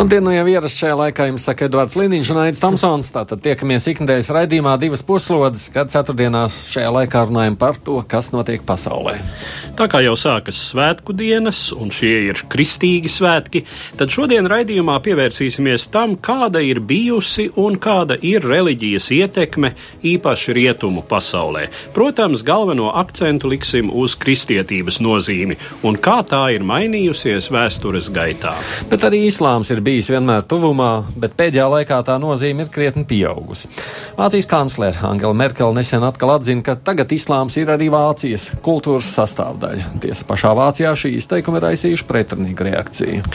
Labdien, nu jau ierasts šajā laikā jums saka Edvards Liniņš un Aits Tomsons. Tātad tiekamies ikdienas raidījumā divas puslodes, kad ceturtdienās šajā laikā runājam par to, kas notiek pasaulē. Tā kā jau sākas svētku dienas, un šie ir kristīgi svētki, tad šodien raidījumā pievērsīsimies tam, kāda ir bijusi un kāda ir reliģijas ietekme īpaši rietumu pasaulē. Protams, galveno akcentu liksim uz kristietības nozīmi un kā tā ir mainījusies vēstures gaitā. Bet arī islāms ir bijis vienmēr tuvumā, bet pēdējā laikā tā nozīme ir krietni pieaugusi. Vācijas kanclere Angela Merkele nesen atkal atzina, ka tagad islāms ir arī Vācijas kultūras sastāvdaļa. Tiesa pašā Vācijā šī izteikuma ir raisījuši pretrunīgu reakciju.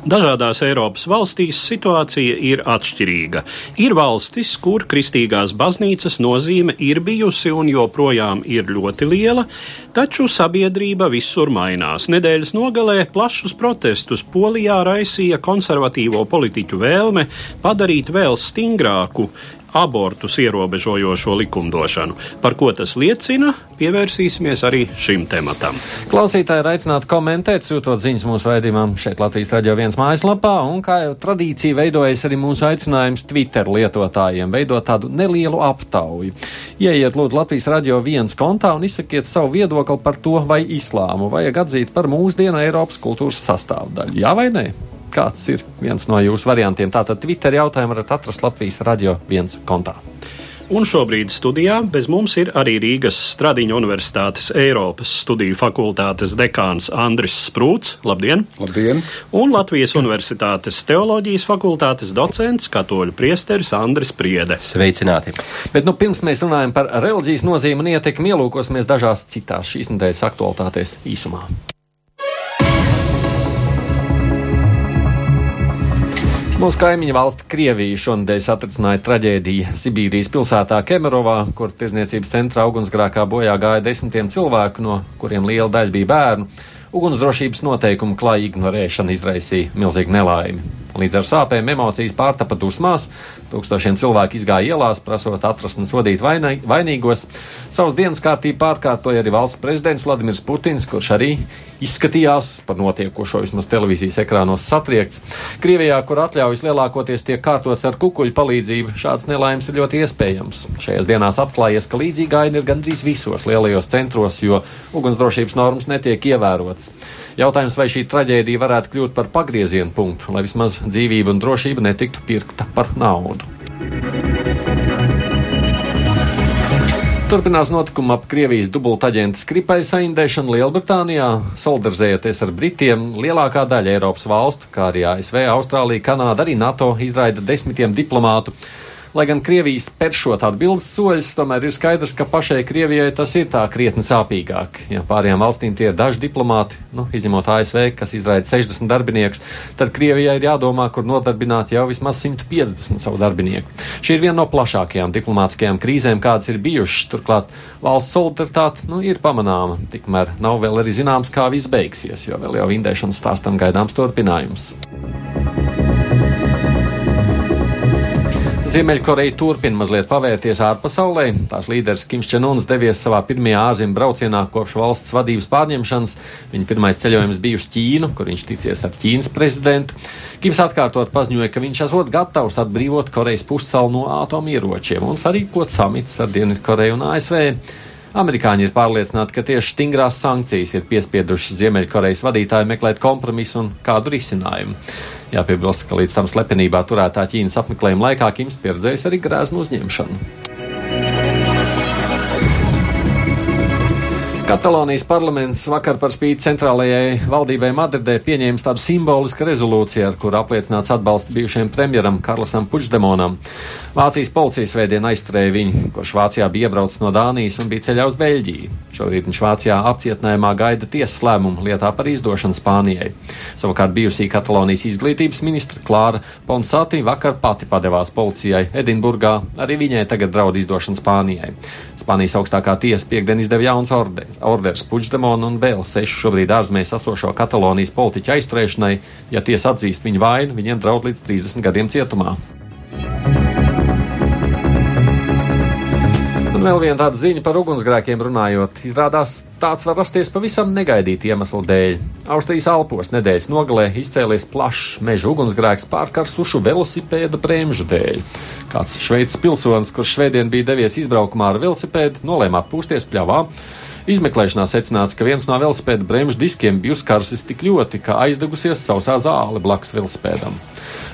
Dažādās Eiropas valstīs situācija ir atšķirīga. Ir valstis, kur kristīgās baznīcas nozīme ir bijusi un joprojām ir ļoti liela, taču sabiedrība visur mainās. Nedēļas nogalē plašus protestus Polijā raisīja konservatīvo politiķu vēlme padarīt vēl stingrāku abortus ierobežojošo likumdošanu. Par ko tas liecina, pievērsīsimies arī šim tematam. Klausītāji ir aicināti komentēt, sūtot ziņas mūsu raidījumam šeit Latvijas radio viens mājaslapā, un kā jau tradīcija veidojas arī mūsu aicinājums Twitter lietotājiem veidot tādu nelielu aptauju. Ieiet lūdzu Latvijas radio viens kontā un izsakiet savu viedokli par to, vai islāmu vajag atzīt par mūsdienu Eiropas kultūras sastāvdaļu. Jā vai nē? Kāds ir viens no jūsu variantiem? Tātad Twitter jautājumu varat atrast Latvijas radio viens kontā. Un šobrīd studijā bez mums ir arī Rīgas Stradiņa Universitātes Eiropas studiju fakultātes dekāns Andris Sprūts. Labdien! Labdien! Un Latvijas Universitātes teoloģijas fakultātes docents, katoļu priesteris Andris Priede. Sveicināti! Bet nu, pirms mēs runājam par reliģijas nozīmi un ietekmi, ielūkosimies dažās citās šīs nedēļas aktualitātēs īsumā. Mūsu kaimiņu valsts Krievija šonadēļ satricināja traģēdiju Sibīrijas pilsētā Kemerovā, kur tirzniecības centra ugunsgrākā bojā gāja desmitiem cilvēku, no kuriem liela daļa bija bērnu. Ugunsdrošības noteikumu klāja ignorēšana izraisīja milzīgu nelaimi. Līdz ar sāpēm emocijas pārtapa dusmās, tūkstošiem cilvēku izgāja ielās, prasot atrast un sodīt vainīgos. Savas dienas kārtību pārkārtoja arī valsts prezidents Vladimirs Putins, kurš arī izskatījās par notiekošo vismaz televīzijas ekrānos satriekts. Krievijā, kur atļaujas lielākoties tiek kārtots ar kukuļu palīdzību, šāds nelaimes ir ļoti iespējams. Šajās dienās atklājies, ka līdzīga aina ir gandrīz visos lielajos centros, jo ugunsdrošības normas netiek ievērotas. Jautājums, vai šī traģēdija varētu kļūt par pagriezienu punktu, lai vismaz dzīvība un drošība netiktu pirkta par naudu. Turpinās notikumi ap Krievijas dubultaģenta skripai saindēšanu Lielbritānijā, solidarizējoties ar Britiem. Lielākā daļa Eiropas valstu, kā arī ASV, Austrālija, Kanāda, arī NATO izraida desmitiem diplomātu. Lai gan Krievija spēr šot atbildes soļus, tomēr ir skaidrs, ka pašai Krievijai tas ir tā krietni sāpīgāk. Ja pārējām valstīm tie ir daži diplomāti, nu, izņemot ASV, kas izraida 60 darbiniekus, tad Krievijai ir jādomā, kur nodarbināt jau vismaz 150 savu darbinieku. Šī ir viena no plašākajām diplomātiskajām krīzēm, kādas ir bijušas. Turklāt valsts solidaritāte nu, ir pamanāma, tikmēr nav vēl arī zināms, kā viss beigsies, jo vēl jau indēšanas stāstam gaidāms turpinājums. Ziemeļkoreja turpina mazliet pavērties ārpasaulē. Tās līderis Kims Čenuns devies savā pirmajā ārzemju braucienā kopš valsts vadības pārņemšanas. Viņa pirmais ceļojums bija uz Ķīnu, kur viņš ticies ar Ķīnas prezidentu. Kims atkārtot paziņoja, ka viņš esot gatavs atbrīvot Korejas pussalu no atomieročiem un sarīkot samits ar Dienvidkoreju un ASV. Amerikāņi ir pārliecināti, ka tieši stingrās sankcijas ir piespiedušas Ziemeļkorejas vadītāju meklēt kompromisu un kādu risinājumu. Jāpiebilst, ka līdz tam slepenībā turētā Ķīnas apmeklējuma laikā Kims pieredzējis arī grēznu uzņemšanu. Katalonijas parlaments vakar par spīti centrālajai valdībai Madridē pieņēma tādu simbolisku rezolūciju, ar kuru apliecināts atbalsts bijušajam premjeram Karlosam Puigdemonam. Vācijas policija svētdien aizturēja viņu, kurš Vācijā bija iebraucis no Dānijas un bija ceļā uz Beļģiju. Šorīt viņš Vācijā apcietinājumā gaida tiesas lēmumu lietā par izdošanu Spānijai. Savukārt bijusī Katalonijas izglītības ministra Klāra Ponsati vakar pati padevās policijai Edinburgā, arī viņai tagad draud izdošana Spānijai. Spānijas augstākā tiesa piekdien izdeva jauns orde, orders Puigdemonu un vēl sešu šobrīd ārzemēs esošo Katalonijas politiķu aizturēšanai. Ja tiesa atzīst viņu vainu, viņiem draud līdz 30 gadiem cietumā. Un vēl viena tāda ziņa par ugunsgrēkiem runājot. Izrādās, tāds var rasties pavisam negaidītu iemeslu dēļ. Austrijas Alpos nedēļas nogalē izcēlies plašs meža ugunsgrēks pārkarsušu velosipēda bremžu dēļ. Kāds šveicis pilsonis, kurš šveidien bija devies izbraukumā ar velosipēdu, nolēma atpūsties pļavā. Izmeklēšanā secināts, ka viens no velosipēda bremžu diskiem bija uzkarsis tik ļoti, ka aizdegusies sausā zāle blakus velosipēdam.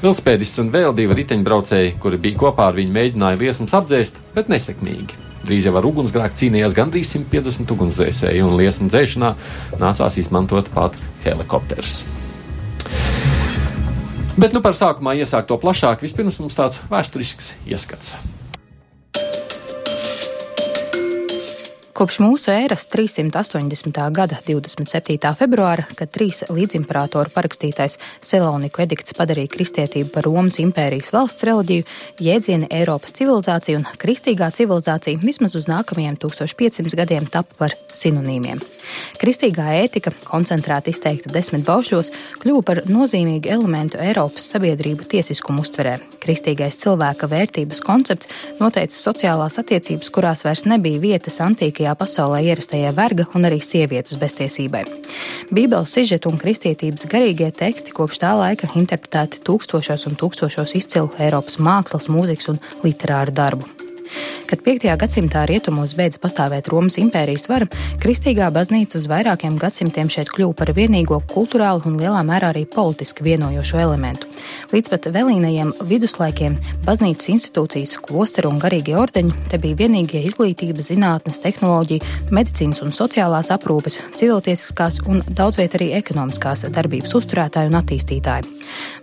Velosipēdists un vēl divi riteņbraucēji, kuri bija kopā ar viņu, mēģināja liesmas apdzēst, bet nesekmīgi. Drīz jau ar ugunsgrēku cīnījās gandrīz 150 ugunsdzēsēji, un liesmu dzēšanā nācās izmantot pat helikopterus. Bet nu par sākumā iesākt to plašāk, vispirms mums tāds vēsturisks ieskats. Kopš mūsu ēras 380. gada 27. februāra, kad trīs līdzimpēratoru parakstītais Seloniku edikts padarīja kristietību par Romas impērijas valsts reliģiju, jēdzieni Eiropas civilizācija un kristīgā civilizācija vismaz uz nākamajiem 1500 gadiem tapa par sinonīmiem. Kristīgā ētika, koncentrēti izteikta desmit baušļos, kļuva par nozīmīgu elementu Eiropas sabiedrību tiesiskumu uztverē. Kristīgais cilvēka vērtības koncepts noteica sociālās attiecības, kurās vairs nebija vietas antīkajā pasaulē ierastajai verga un arī sievietes beztiesībai. Bībeles sižetu un kristietības garīgie teksti kopš tā laika interpretēti tūkstošos un tūkstošos izcilu Eiropas mākslas, mūzikas un literāru darbu. Kad 5. gadsimtā rietumos beidza pastāvēt Romas impērijas vara, kristīgā baznīca uz vairākiem gadsimtiem šeit kļuva par vienīgo kultūrālu un lielā mērā arī politiski vienojošo elementu. Līdz pat vēlīnajiem viduslaikiem baznīcas institūcijas, klosteru un garīgie ordeņi te bija vienīgie izglītības, zinātnes, tehnoloģija, medicīnas un sociālās aprūpes, civiltiesiskās un daudzviet arī ekonomiskās darbības uzturētāji un attīstītāji.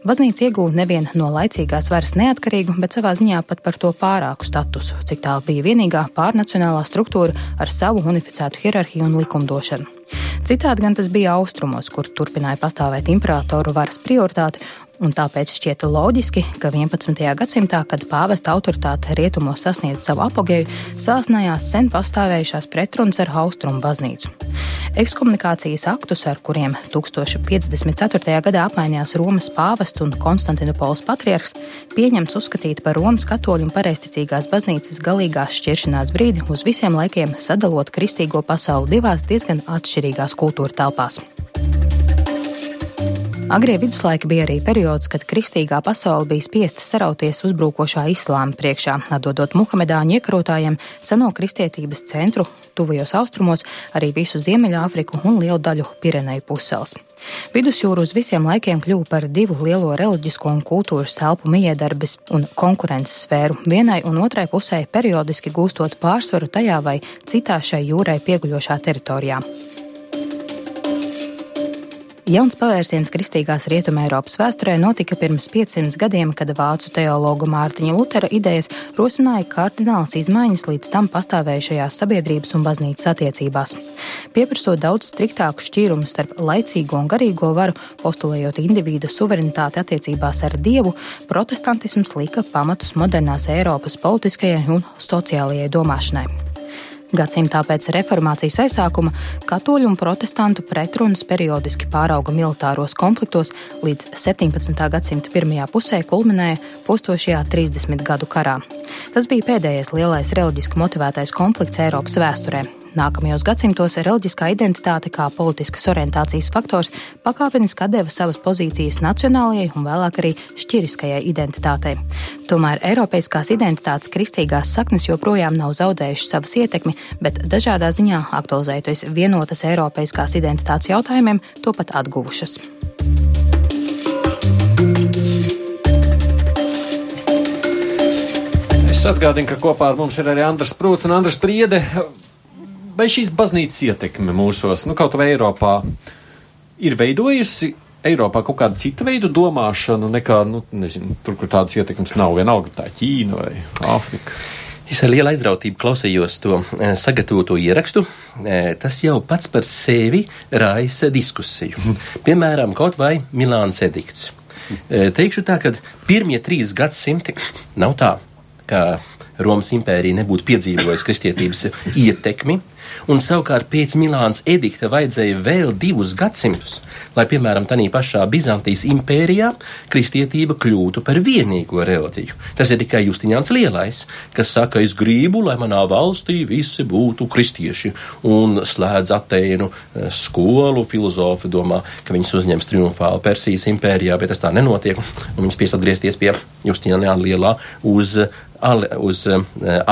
Baznīca iegūta nevien no laicīgās varas neatkarīgu, bet savā ziņā pat par to pārāku statusu cik tā bija vienīgā pārnacionālā struktūra ar savu unificētu hierarhiju un likumdošanu. Citādi gan tas bija austrumos, kur turpināja pastāvēt imperatoru varas prioritāte, un tāpēc šķiet loģiski, ka 11. gadsimtā, kad pāvesta autoritāte rietumos sasniedz savu apogēju, sāsnājās sen pastāvējušās pretrunas ar austrumu baznīcu. Ekskomunikācijas aktus, ar kuriem 1054. gadā apmainījās Romas pāvests un Konstantinopols patriarhs, pieņemts uzskatīt par Romas katoļu un pareizticīgās baznīcas galīgās šķiršanās brīdi uz visiem laikiem sadalot kristīgo pasauli divās diezgan atšķirīgās kultūra telpās. Agrie viduslaiki bija arī periods, kad kristīgā pasaule bija spiesta sarauties uzbrukošā islāma priekšā, atdodot Muhamedāņu iekarotājiem seno kristietības centru tuvajos austrumos, arī visu Ziemeļāfriku un lielu daļu Pireneju pusēls. Vidusjūra uz visiem laikiem kļuva par divu lielo reliģisko un kultūras telpu miedarbes un konkurences sfēru, vienai un otrai pusē periodiski gūstot pārsvaru tajā vai citā šai jūrai pieguļošā teritorijā. Jauns pavērsiens kristīgās rietumē Eiropas vēsturē notika pirms 500 gadiem, kad vācu teologa Mārtiņa Lutera idejas rosināja kardināls izmaiņas līdz tam pastāvējušajās sabiedrības un baznīcas attiecībās. Pieprasot daudz striktāku šķīrumu starp laicīgo un garīgo varu, postulējot individu suverenitāti attiecībās ar dievu, protestantisms lika pamatus modernās Eiropas politiskajai un sociālajai domāšanai. Gadsimtā pēc reformācijas aizsākuma katoļu un protestantu pretrunas periodiski pārauga militāros konfliktos, līdz 17. gadsimta pirmajā pusē kulminēja postošajā 30 gadu karā. Tas bija pēdējais lielais reliģiski motivētais konflikts Eiropas vēsturē. Nākamajos gadsimtos reliģiskā identitāte kā politiskas orientācijas faktors pakāpeniski deva savas pozīcijas nacionālajai un vēlāk arī šķiriskajai identitātei. Tomēr Eiropeiskās identitātes kristīgās saknes joprojām nav zaudējušas savas ietekmi, bet dažādā ziņā aktualizējoties vienotas Eiropeiskās identitātes jautājumiem, to pat atguvušas. Es atgādinu, ka kopā ar mums ir arī Andris Prūts un Andris Priede vai šīs baznīcas ietekme mūsos, nu, kaut vai Eiropā, ir veidojusi Eiropā kaut kādu citu veidu domāšanu nekā, nu, nezinu, tur, kur tādas ietekmes nav, vienalga tā Ķīna vai Āfrika. Es ar lielu aizrautību klausījos to e, sagatavoto ierakstu. E, tas jau pats par sevi raisa diskusiju. Piemēram, kaut vai Milāns edikts. E, teikšu tā, ka pirmie trīs gadsimti nav tā, ka Romas impērija nebūtu piedzīvojusi kristietības ietekmi, un savukārt pēc Milānas edikta vajadzēja vēl divus gadsimtus, lai, piemēram, tādā pašā Bizantijas impērijā kristietība kļūtu par vienīgo reliģiju. Tas ir tikai Justinians Lielais, kas saka, es gribu, lai manā valstī visi būtu kristieši, un slēdz Atēnu eh, skolu. Filozofi domā, ka viņus uzņems triumfāli Persijas impērijā, bet tas tā nenotiek, viņas spiest atgriezties pie Justiniana Lielā uz uz uh,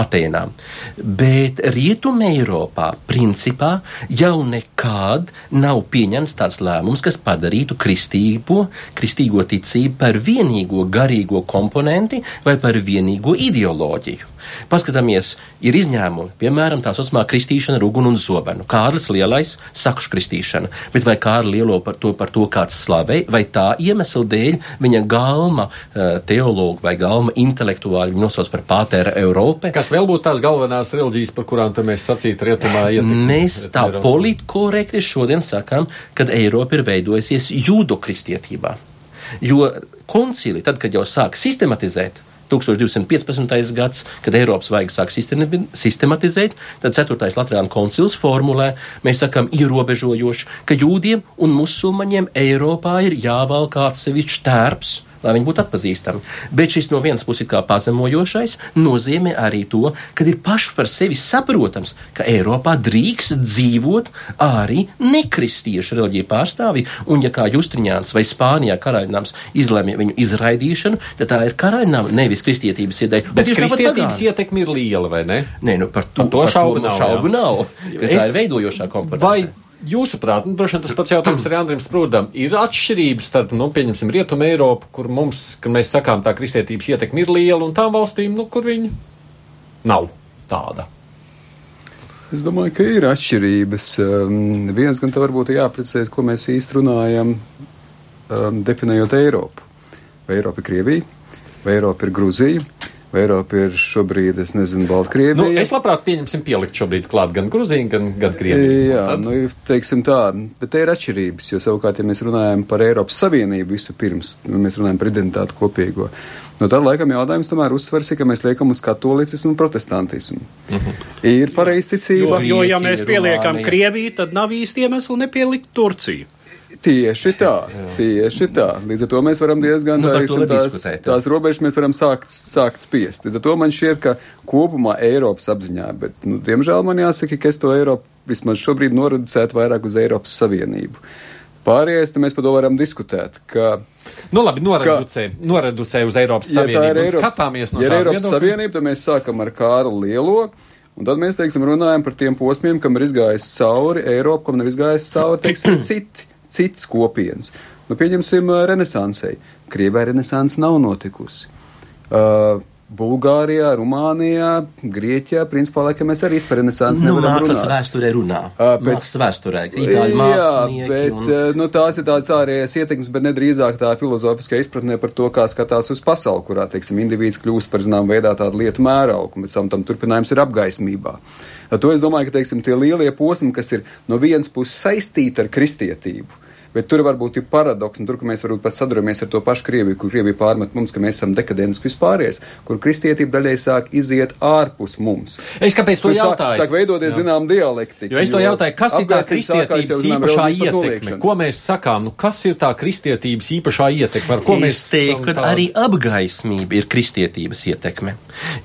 Atēnām. Bet Rietumē Eiropā principā jau nekad nav pieņemts tāds lēmums, kas padarītu kristīgo, kristīgo ticību par vienīgo garīgo komponenti vai par vienīgo ideoloģiju. Paskatāmies, ir izņēmumi, piemēram, tā saucamā kristīšana ar uguni un zobenu. Kārlis Lielais sakšu kristīšana, bet vai Kārli Lielo par to, par to kāds slavē, vai tā iemesla dēļ viņa galma eh, teologa vai galma intelektuāļi nosauc par pātēra Eirope. Kas vēl būtu tās galvenās reliģijas, par kurām mēs sacītu rietumā ietekmi? Mēs tā politkorekti šodien sakām, kad Eiropa ir veidojusies jūdo kristietībā. Jo koncili, tad, kad jau sāk sistematizēt, 1215. gads, kad Eiropas vajag sāk sistematizēt, tad 4. Latvijas koncils formulē, mēs sakam, ierobežojoši, ka jūdiem un musulmaņiem Eiropā ir jāvalk atsevišķs tērps lai viņi būtu atpazīstami. Bet šis no vienas puses kā pazemojošais nozīmē arī to, ka ir paši par sevi saprotams, ka Eiropā drīkst dzīvot arī nekristiešu reliģiju pārstāvji, un ja kā Justriņāns vai Spānijā karaļnāms izlēma viņu izraidīšanu, tad tā ir karaļnām, nevis kristietības ideja. Bet kristietības ietekme ir liela, vai ne? Nē, nu par to, par to šaubu nav. Šaubu nav. Es, tā ir veidojošā komponente. Vai Jūsuprāt, nu, droši vien tas pats jautājums arī Andrim Sprūdam. Ir atšķirības starp, nu, pieņemsim, Rietumu Eiropu, kur mums, kad mēs sakām, tā kristietības ietekme ir liela, un tām valstīm, nu, kur viņi nav tāda. Es domāju, ka ir atšķirības. Um, viens gan te varbūt jāprecizē, ko mēs īsti runājam, um, definējot Eiropu. Vai Eiropa ir Krievija, vai Eiropa ir Gruzija, Eiropa ir šobrīd, es nezinu, Baltkrievija? Nu, es labprāt pieņemsim pielikt šobrīd klāt gan Gruziju, gan, gan Krieviju. Jā, tad... nu, teiksim tā, bet te ir atšķirības, jo savukārt, ja mēs runājam par Eiropas Savienību visu pirms, nu, mēs runājam par identitāti kopīgo. No tā laikam jautājums tomēr uzsvers, ka mēs liekam uz katolicismu un protestantismu. Uh mhm. -huh. Ir pareizticība. Jo, jo, ja mēs pieliekam Krieviju, tad nav īsti iemesli nepielikt Turciju. Tieši tā, tieši tā. Līdz ar to mēs varam diezgan nu, tā, tās, tās robežas mēs varam sākt, sākt spiest. Līdz ar to man šķiet, ka kopumā Eiropas apziņā, bet, nu, diemžēl man jāsaka, ka es to Eiropu vismaz šobrīd noreducētu vairāk uz Eiropas Savienību. Pārējais, mēs par to varam diskutēt. Ka, nu, labi, noreducē, ka, noreducē uz Eiropas ja Savienību. Eiropas, skatāmies no ja Eiropas viedokļa. Savienību, tad mēs sākam ar Kāru Lielo. Un tad mēs, teiksim, runājam par tiem posmiem, kam ir izgājis cauri Eiropa, kam nav izgājis cauri, teiksim, citi cits kopienas. Nu, pieņemsim renesansei. Krievijā renesanse nav notikusi. Uh, Bulgārijā, Rumānijā, Grieķijā, principā, laikam mēs arī par renesansi nu, nevaram runāt. vēsturē runā. Uh, bet, mākslas vēsturē, itāļu. Jā, bet, un... Nu, tās ir tādas ārējās ietekmes, bet nedrīzāk tā filozofiskā izpratnē par to, kā skatās uz pasauli, kurā, teiksim, indivīds kļūst par, zinām, veidā tādu lietu mērauku, un pēc tam turpinājums ir apgaismībā. To es domāju, ka, teiksim, tie lielie posmi, kas ir no vienas puses saistīti ar kristietību, Bet tur varbūt ir paradoks, un tur, mēs varbūt pat saduramies ar to pašu Krieviju, kur Krievija pārmet mums, ka mēs esam dekadentiski vispārējais, kur kristietība daļai sāk iziet ārpus mums. Es kāpēc to jautāju? Sāk, sāk veidoties, zinām, dialektika. Jo es to jautāju, kas ir tā kristietības īpašā ietekme? Ko mēs sakām? Nu, kas ir tā kristietības īpašā ietekme? Ar ko es mēs teiktu, ka arī apgaismība ir kristietības ietekme.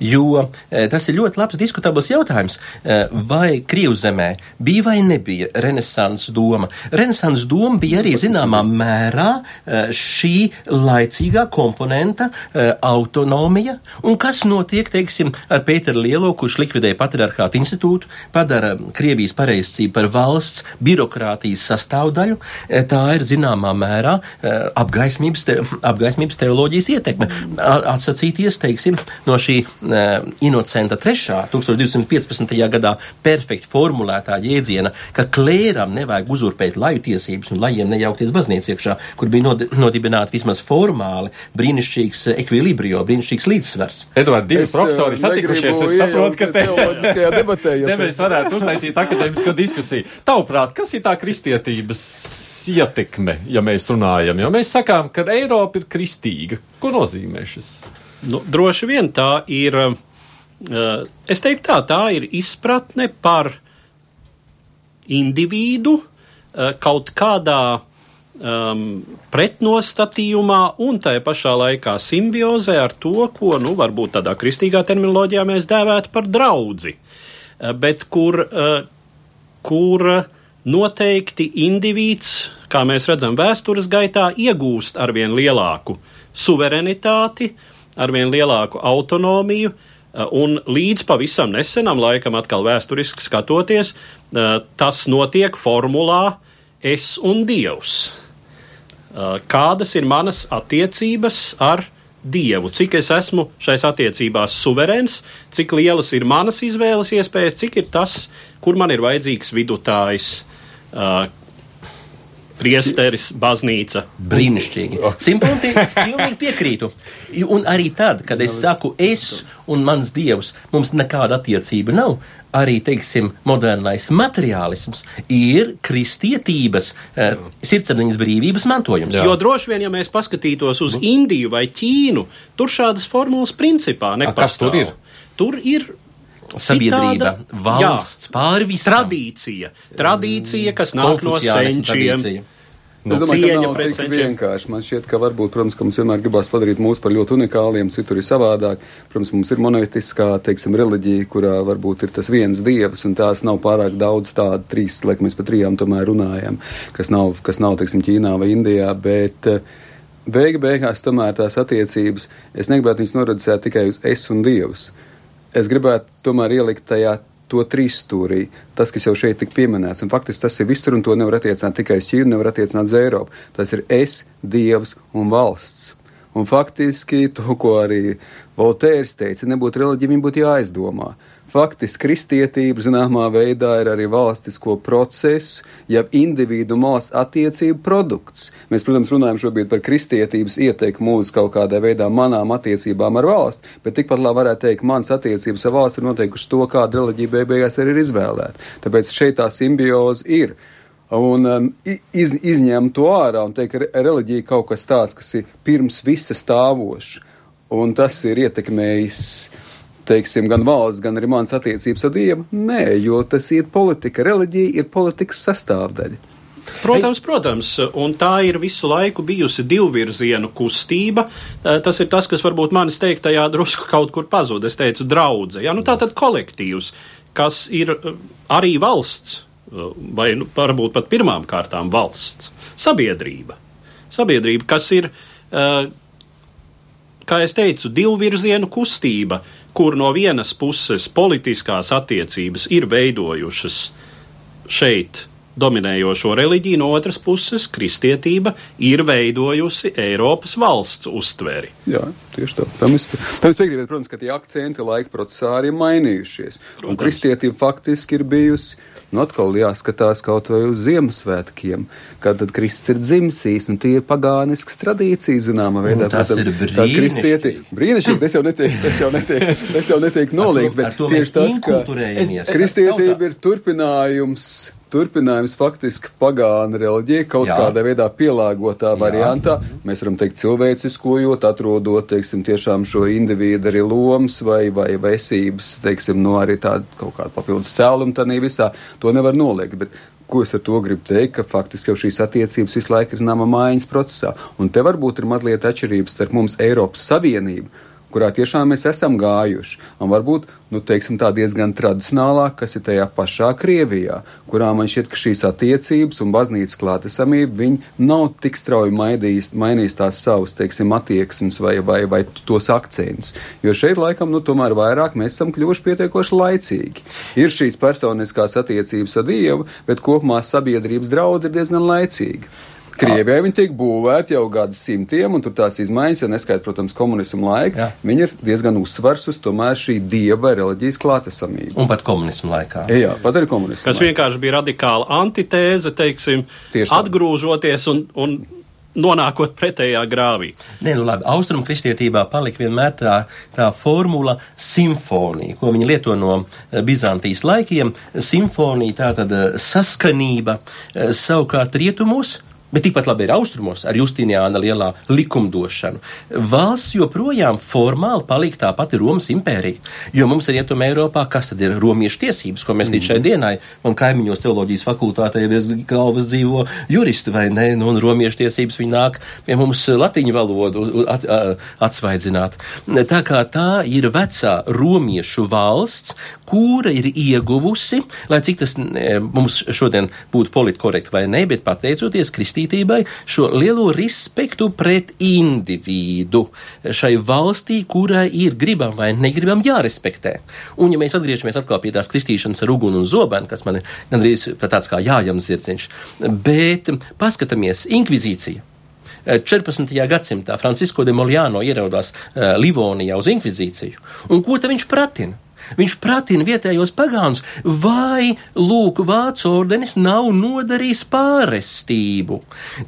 Jo e, tas ir ļoti labs diskutabls jautājums, e, vai Krievzemē bija vai nebija renesanses doma. Renesanses doma bija bija arī zināmā mērā eh, šī laicīgā komponenta eh, autonomija. Un kas notiek, teiksim, ar Pēteru Lielo, kurš likvidēja patriarchātu institūtu, padara Krievijas pareizcību par valsts birokrātijas sastāvdaļu, eh, tā ir zināmā mērā apgaismības, te, apgaismības teoloģijas ietekme. Atsacīties, teiksim, no šī Inocenta 3. 1215. gadā perfekti formulētā jēdziena, ka klēram nevajag uzurpēt laju tiesības un lajiem cilvēkiem nejaukties baznīcas iekšā, kur bija nod nodibināta vismaz formāli brīnišķīgs ekvilibrio, brīnišķīgs līdzsvars. Edvards, divi Es, profesori eh, satikušies, es saprotu, ka te, teoloģiskajā debatē, te mēs varētu uztaisīt akadēmisko diskusiju. Tavuprāt, kas ir tā kristietības ietekme, ja mēs runājam? Jo mēs sakām, ka Eiropa ir kristīga. Ko nozīmē šis? Nu, droši vien tā ir. Uh, es teiktu, tā, tā ir izpratne par individu kaut kādā um, pretnostatījumā un tajā pašā laikā simbiozē ar to, ko, nu, varbūt tādā kristīgā terminoloģijā mēs dēvētu par draudzi, uh, bet kur, uh, kur noteikti indivīds, kā mēs redzam vēstures gaitā, iegūst arvien lielāku suverenitāti, arvien lielāku autonomiju, uh, un līdz pavisam nesenam laikam, atkal vēsturiski skatoties, uh, tas notiek formulā es un dievs. Uh, Kādas ir manas attiecības ar Dievu, cik es esmu šais attiecībās suverēns, cik lielas ir manas izvēles iespējas, cik ir tas, kur man ir vajadzīgs vidutājs, uh, priesteris, baznīca. Brīnišķīgi. Simtpunkti pilnīgi piekrītu. Un arī tad, kad es saku es un mans dievs, mums nekāda attiecība nav. Arī, teiksim, modernais materiālisms ir kristietības, eh, sirdsapziņas brīvības mantojums. Jo droši vien, ja mēs paskatītos uz Indiju vai Ķīnu, tur šādas formulas principā nepastāv. kas tur ir? Tur ir Sabiedrība, citāda- valsts, jā, pāri visam. Tradīcija. Tradīcija, kas nāk no senčiem. tradīcija. Es domāju, ka nav pret tik senčiem. vienkārši. Man šķiet, ka varbūt, protams, ka mums vienmēr gribās padarīt mūs par ļoti unikāliem, citur ir savādāk. Protams, mums ir monolitiskā, teiksim, reliģija, kurā varbūt ir tas viens dievs, un tās nav pārāk daudz tādu, trīs, laikam mēs par trijām tomēr runājam, kas nav, kas nav, teiksim, Ķīnā vai Indijā, bet eh, beiga beigās tomēr tās attiecības, es negribētu viņas noreducēt tikai uz es un dievs. Es gribētu tomēr ielikt tajā to trīs stūrī, tas, kas jau šeit tik pieminēts, un faktiski tas ir visur, un to nevar attiecināt tikai uz Ķīnu, nevar attiecināt uz Eiropu. Tas ir es, Dievs un valsts. Un faktiski to, ko arī Voltērs teica, nebūtu reliģija, viņa būtu jāizdomā. Faktiski kristietība zināmā veidā ir arī valstisko procesu, jeb individu un valsts attiecību produkts. Mēs, protams, runājam šobrīd par kristietības ieteikumu uz kaut kādā veidā manām attiecībām ar valsti, bet tikpat labi varētu teikt, mans attiecības ar valsti ir noteikuši to, kāda reliģija beig beigās arī ir izvēlēta. Tāpēc šeit tā simbioze ir. Un um, iz, izņemt to ārā un teikt, ka re- reliģija ir kaut kas tāds, kas ir pirms visa stāvošs, un tas ir ietekmējis, teiksim, gan valsts, gan arī mans attiecības ar Dievu. Nē, jo tas ir politika. Reliģija ir politikas sastāvdaļa. Protams, protams, un tā ir visu laiku bijusi divvirzienu kustība. Tas ir tas, kas varbūt manis teiktajā drusku kaut kur pazūd. Es teicu, draudze. Ja? Nu, tā tad kolektīvs, kas ir arī valsts, vai nu, varbūt pat pirmām kārtām valsts, sabiedrība. Sabiedrība, kas ir, kā es teicu, divvirzienu kustība, kur no vienas puses politiskās attiecības ir veidojušas šeit dominējošo reliģiju, no otras puses kristietība ir veidojusi Eiropas valsts uztveri. Jā, tieši tā. Tam es, tam es piekrītu, protams, ka tie akcenti laika procesā arī mainījušies. Un Protams. kristietība faktiski ir bijusi, nu atkal jāskatās kaut vai uz Ziemassvētkiem, kad Kristus ir dzimsīs, un tie ir pagānisks tradīcijas, zināmā veidā. Nu, tas ir tā kristieti, brīnišķīgi. brīnišķīgi, tas jau netiek, tas jau netiek, tas jau netiek noliegts, bet tieši tas, ka kristietība ir turpinājums. Turpinājums faktiski pagāna reliģija kaut Jā. kādā veidā pielāgotā variantā. Mēs varam teikt cilvēciskojot, atrodot, teiksim, tiešām šo individu arī lomas vai, vai vesības, teiksim, no arī tāda kaut kāda papildus cēluma tādā visā. To nevar noliegt. Bet Ko es ar to gribu teikt, ka faktiski jau šīs attiecības visu laiku ir zināma mājas procesā. Un te varbūt ir mazliet atšķirības starp mums Eiropas Savienību, kurā tiešām mēs esam gājuši. Un varbūt, nu, teiksim, tā diezgan tradicionālā, kas ir tajā pašā Krievijā, kurā man šķiet, ka šīs attiecības un baznīcas klātesamība, nav tik strauji mainījis, mainījis tās savas, teiksim, attieksmes vai, vai, vai tos akcentus. Jo šeit, laikam, nu, tomēr vairāk mēs esam kļuvuši pietiekoši laicīgi. Ir šīs personiskās attiecības ar Dievu, bet kopumā sabiedrības draudz ir diezgan laicīga. Krievijai viņi tiek būvēti jau gadu simtiem, un tur tās izmaiņas, ja neskaidrs, protams, komunismu laika, Jā. viņi ir diezgan uzsvars uz tomēr šī dieva reliģijas klātesamību. Un pat komunismu laikā. Jā, pat arī komunismu. Kas laikā. vienkārši bija radikāla antitēze, teiksim, Tieši atgrūžoties un, un nonākot pretējā grāvī. Nē, nu labi, austrumu kristietībā palika vienmēr tā, tā formula simfonija, ko viņi lieto no eh, Bizantijas laikiem. Simfonija, tā tad eh, saskanība, eh, savukārt rietumos Bet tikpat labi ir austrumos ar Justiniāna lielā likumdošanu. Valsts joprojām formāli palika tā pati Romas impērija. Jo mums ir rietumē Eiropā, kas tad ir romiešu tiesības, ko mēs līdz šai mhm. dienai, un kaimiņos teoloģijas fakultātē jau bez galvas dzīvo juristi, vai ne? Nu, un romiešu tiesības viņi nāk pie mums latiņu valodu at, atsvaidzināt. Tā kā tā ir vecā romiešu valsts, kura ir ieguvusi, lai cik tas mums šodien būtu politkorekti vai ne, bet pateicoties Kristīnai kristītībai šo lielo respektu pret individu šai valstī, kurai ir gribam vai negribam jārespektē. Un, ja mēs atgriežamies atkal pie tās kristīšanas ar uguni un zobenu, kas man ir gandrīz tāds kā jājams zirdziņš, bet paskatāmies, inkvizīcija. 14. gadsimtā Francisko de Moljāno ierodās uh, Livonijā uz inkvizīciju. Un ko viņš pratina? Viņš pratina vietējos pagānus, vai lūk, vācu ordenis nav nodarījis pārestību.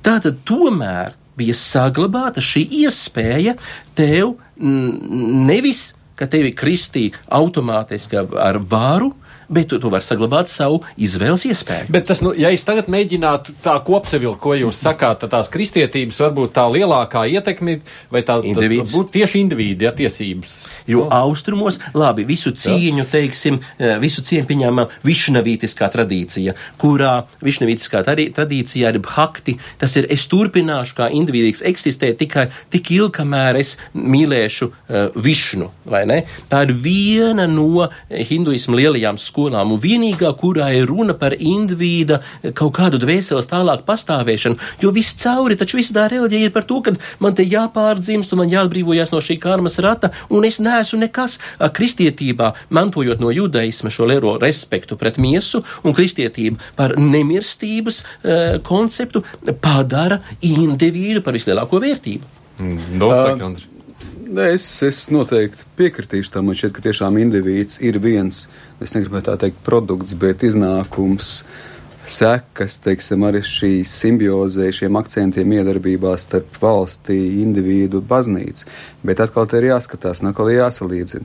Tātad tomēr bija saglabāta šī iespēja tev nevis, ka tevi kristīja automātiski ar varu, bet tu, tu vari saglabāt savu izvēles iespēju. Bet tas, nu, ja es tagad mēģinātu tā kopsavilkt, ko jūs sakāt, tad tās kristietības varbūt tā lielākā ietekme vai tā būtu tieši indivīdi, ja tiesības. Jo no. austrumos, labi, visu cieņu, Jā. teiksim, eh, visu cieņu pieņēmām višnavītiskā tradīcija, kurā višnavītiskā tradīcijā ir bhakti, tas ir es turpināšu kā indivīdīgs eksistēt tikai tik ilgi, kamēr es mīlēšu uh, višnu, vai ne? Tā ir viena no hinduismu lielajām skolām skolām, un vienīgā, kurā ir runa par indivīda kaut kādu dvēseles tālāk pastāvēšanu, jo viss cauri, taču viss tā reliģija ir par to, ka man te jāpārdzimst, un man jāatbrīvojas no šī karmas rata, un es neesmu nekas kristietībā, mantojot no judaisma šo lielo respektu pret miesu un kristietību par nemirstības uh, konceptu, padara individu par vislielāko vērtību. Mm, Dosaka, uh, Es, es noteikti piekritīšu tam. Man šķiet, ka tiešām indivīds ir viens, es negribētu tā teikt, produkts, bet iznākums, sekas, teiksim, arī šī simbiozē, šiem akcentiem iedarbībā starp valstī, individu, baznīcu. Bet atkal te ir jāskatās, un atkal jāsalīdzina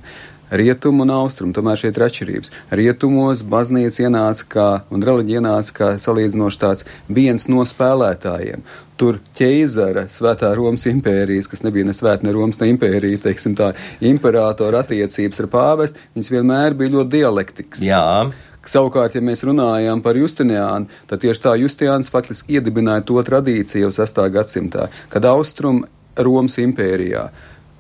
rietumu un austrumu. Tomēr šeit ir atšķirības. Rietumos baznīca ienāca kā, un reliģija ienāca kā salīdzinoši tāds viens no spēlētājiem. Tur ķeizara, svētā Romas impērijas, kas nebija ne svēta, ne Romas, ne impērija, teiksim tā, imperatora attiecības ar pāvestu, viņas vienmēr bija ļoti dialektikas. Jā. Savukārt, ja mēs runājam par Justiniānu, tad tieši tā Justiniāns faktiski iedibināja to tradīciju jau 6. gadsimtā, kad Austrum Romas impērijā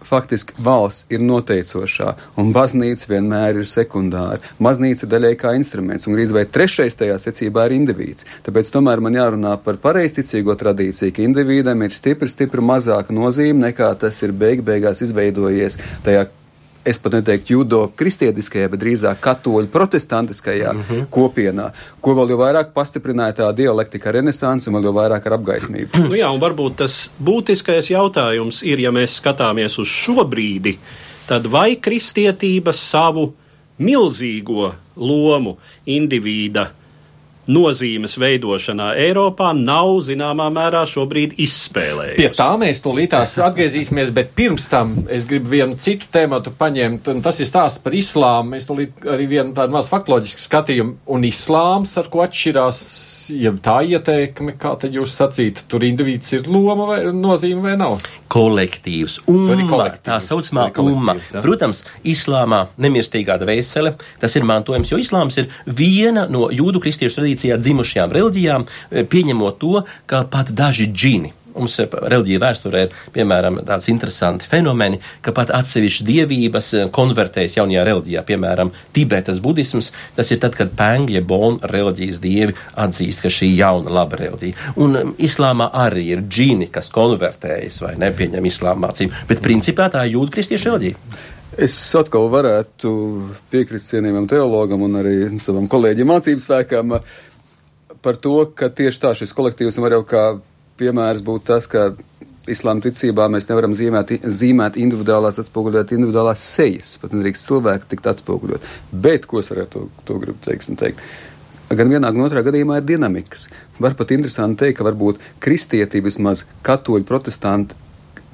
faktiski valsts ir noteicošā, un baznīca vienmēr ir sekundāra. Baznīca daļai kā instruments, un gandrīz vai trešais tajā secībā ir indivīds. Tāpēc tomēr man jārunā par pareizticīgo tradīciju, ka individam ir stipri, stipri mazāka nozīme nekā tas ir beig beigās izveidojies tajā es pat neteiktu judo kristietiskajā, bet drīzāk katoļu protestantiskajā mm -hmm. kopienā, ko vēl jau vairāk pastiprināja tā dialektika renesanss un vēl jau vairāk ar apgaismību. nu jā, un varbūt tas būtiskais jautājums ir, ja mēs skatāmies uz šo brīdi, tad vai kristietība savu milzīgo lomu indivīda nozīmes veidošanā Eiropā nav zināmā mērā šobrīd izspēlējusi. Pie tā mēs tūlītās atgriezīsimies, bet pirms tam es gribu vienu citu tēmatu paņemt, un tas ir stāsts par islāmu. Mēs tūlīt arī vienu tādu maz faktoloģisku skatījumu, un islāms, ar ko atšķirās ja tā ieteikme, kā tad jūs sacītu, tur indivīds ir loma vai nozīme vai nav? Kolektīvs, umma, tā saucamā umma. Ja? Protams, islāmā nemirstīgā dvēsele, tas ir mantojums, jo islāms ir viena no jūdu kristiešu tradīcijā dzimušajām reliģijām, eh, pieņemot to, ka pat daži džini Mums reliģija vēsturē ir piemēram tāds interesanti fenomeni, ka pat atsevišķas dievības eh, konvertējas jaunajā reliģijā, piemēram, Tibetas budisms. Tas ir tad, kad Pēngļa Bona reliģijas dievi atzīst, ka šī jauna laba reliģija. Un um, islāmā arī ir džini, kas konvertējas vai nepieņem islāma mācību, bet principā tā jūda kristiešu reliģija. Es atkal varētu piekrist cienījamam teologam un arī savam kolēģim mācības spēkam par to, ka tieši tā šis kolektīvs var jau kā piemērs būtu tas, ka islāma ticībā mēs nevaram zīmēt, zīmēt individuālās, atspoguļot individuālās sejas, pat nedrīkst cilvēki tikt atspoguļot. Bet, ko es ar to, to gribu teiksim, teikt? Gan vienā, gan otrā gadījumā ir dinamikas. Var pat interesanti teikt, ka varbūt kristietība vismaz katoļu protestanti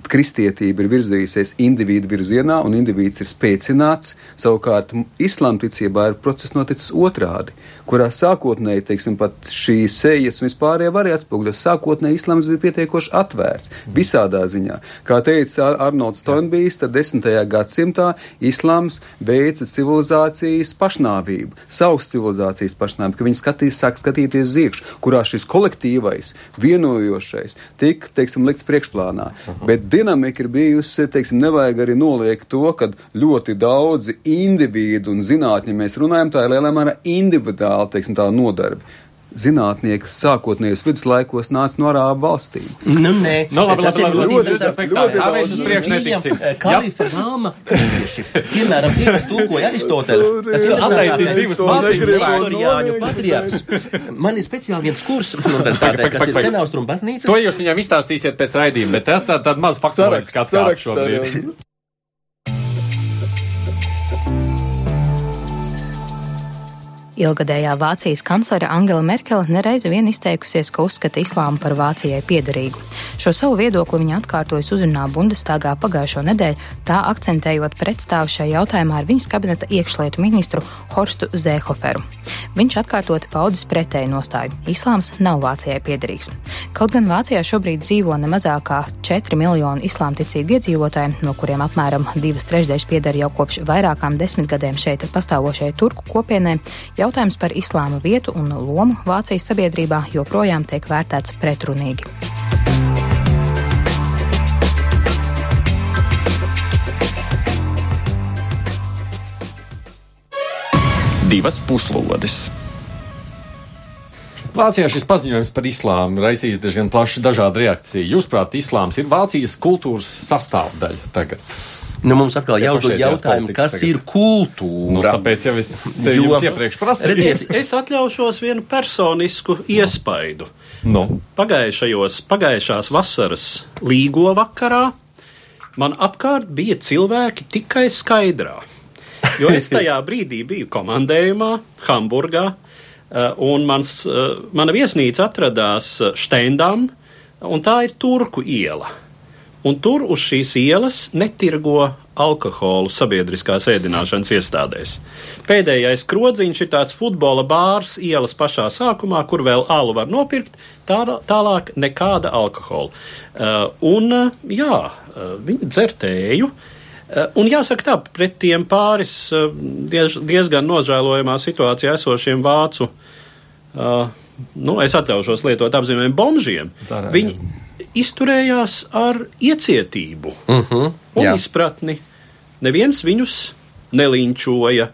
kristietība ir virzījusies individu virzienā, un indivīds ir spēcināts. Savukārt, islāma ticībā ir process noticis otrādi, kurā sākotnēji, teiksim, pat šīs sejas un vispārējie varēja atspoguļot. Sākotnēji islāms bija pietiekoši atvērts visādā ziņā. Kā teica Arnolds Toinbijs, tad desmitajā gadsimtā islāms veica civilizācijas pašnāvību, savas civilizācijas pašnāvību, ka viņi skatīs, sāk skatīties uz iekšu, kurā šis kolektīvais, vienojošais tika, teiksim, likts priekšplānā. Uh -huh. Bet dinamika ir bijusi, teiksim, nevajag arī noliekt to, ka ļoti daudzi individu un zinātņi mēs runājam, tā ir lielā mērā individuāla, teiksim, tā nodarbe zinātnieki sākotnējos viduslaikos nāca no arābu valstīm. Nu, nē, no, labi, tas labi, ir labi, ļoti, ļoti, tā mēs uz priekšu netiksim. Kalifa Rāma kristieši. Piemēram, kas tulkoja Aristoteli. Tas ir Atteicīt divas mācības. Patriarchs. Man ir speciāli viens kurs universitātē, kas ir Senaustrum baznīca. To jūs viņam izstāstīsiet pēc raidījuma, bet tā, tāda maz faktorisks atkāpš šobrīd. Ilgadējā Vācijas kanclere Angela Merkele nereizi vien izteikusies, ka uzskata islāmu par Vācijai piederīgu. Šo savu viedokli viņa atkārtojas uzrunā Bundestāgā pagājušo nedēļu, tā akcentējot pretstāvu šajā jautājumā ar viņas kabineta iekšlietu ministru Horstu Zēhoferu. Viņš atkārtoti paudis pretēju nostāju - islāms nav Vācijai piederīgs. Kaut gan Vācijā šobrīd dzīvo ne mazāk kā 4 miljoni islāmticīgu iedzīvotāju, no kuriem apmēram divas trešdaļas pieder jau kopš vairākām desmitgadēm šeit pastāvošajai turku kopienai, jautājums par islāma vietu un lomu Vācijas sabiedrībā joprojām tiek vērtēts pretrunīgi. Divas puslodes. Vācijā šis paziņojums par islāmu raisīs diezgan plašu dažādu reakciju. Jūsuprāt, islāms ir Vācijas kultūras sastāvdaļa tagad? Nu, mums atkal Tie jāuzdod jautājumu, kas tagad. ir kultūra. Nu, tāpēc jau es te Jo- jums iepriekš prasīju. Redziet, Es atļaušos vienu personisku iespaidu. Nu, Pagājušajos, pagājušās vasaras līgo vakarā man apkārt bija cilvēki tikai skaidrā. Jo es tajā brīdī biju komandējumā, Hamburgā, eh, un mans, eh, mana viesnīca atradās Steindam, un tā ir Turku iela. Un tur uz šīs ielas netirgo alkoholu sabiedriskās ēdināšanas iestādēs. Pēdējais krodziņš ir tāds futbola bārs ielas pašā sākumā, kur vēl alu var nopirkt, tā, tālāk nekāda alkohola. Uh, un, uh, jā, uh, viņi dzer tēju. Uh, Un jāsaka tā, pret tiem pāris uh, diez, diezgan nožēlojamā situācijā esošiem vācu, uh, nu, es atļaušos lietot apzīmējumu bombžiem, viņi izturējās ar iecietību Uh -huh, un jā. izpratni. Neviens viņus nelinčoja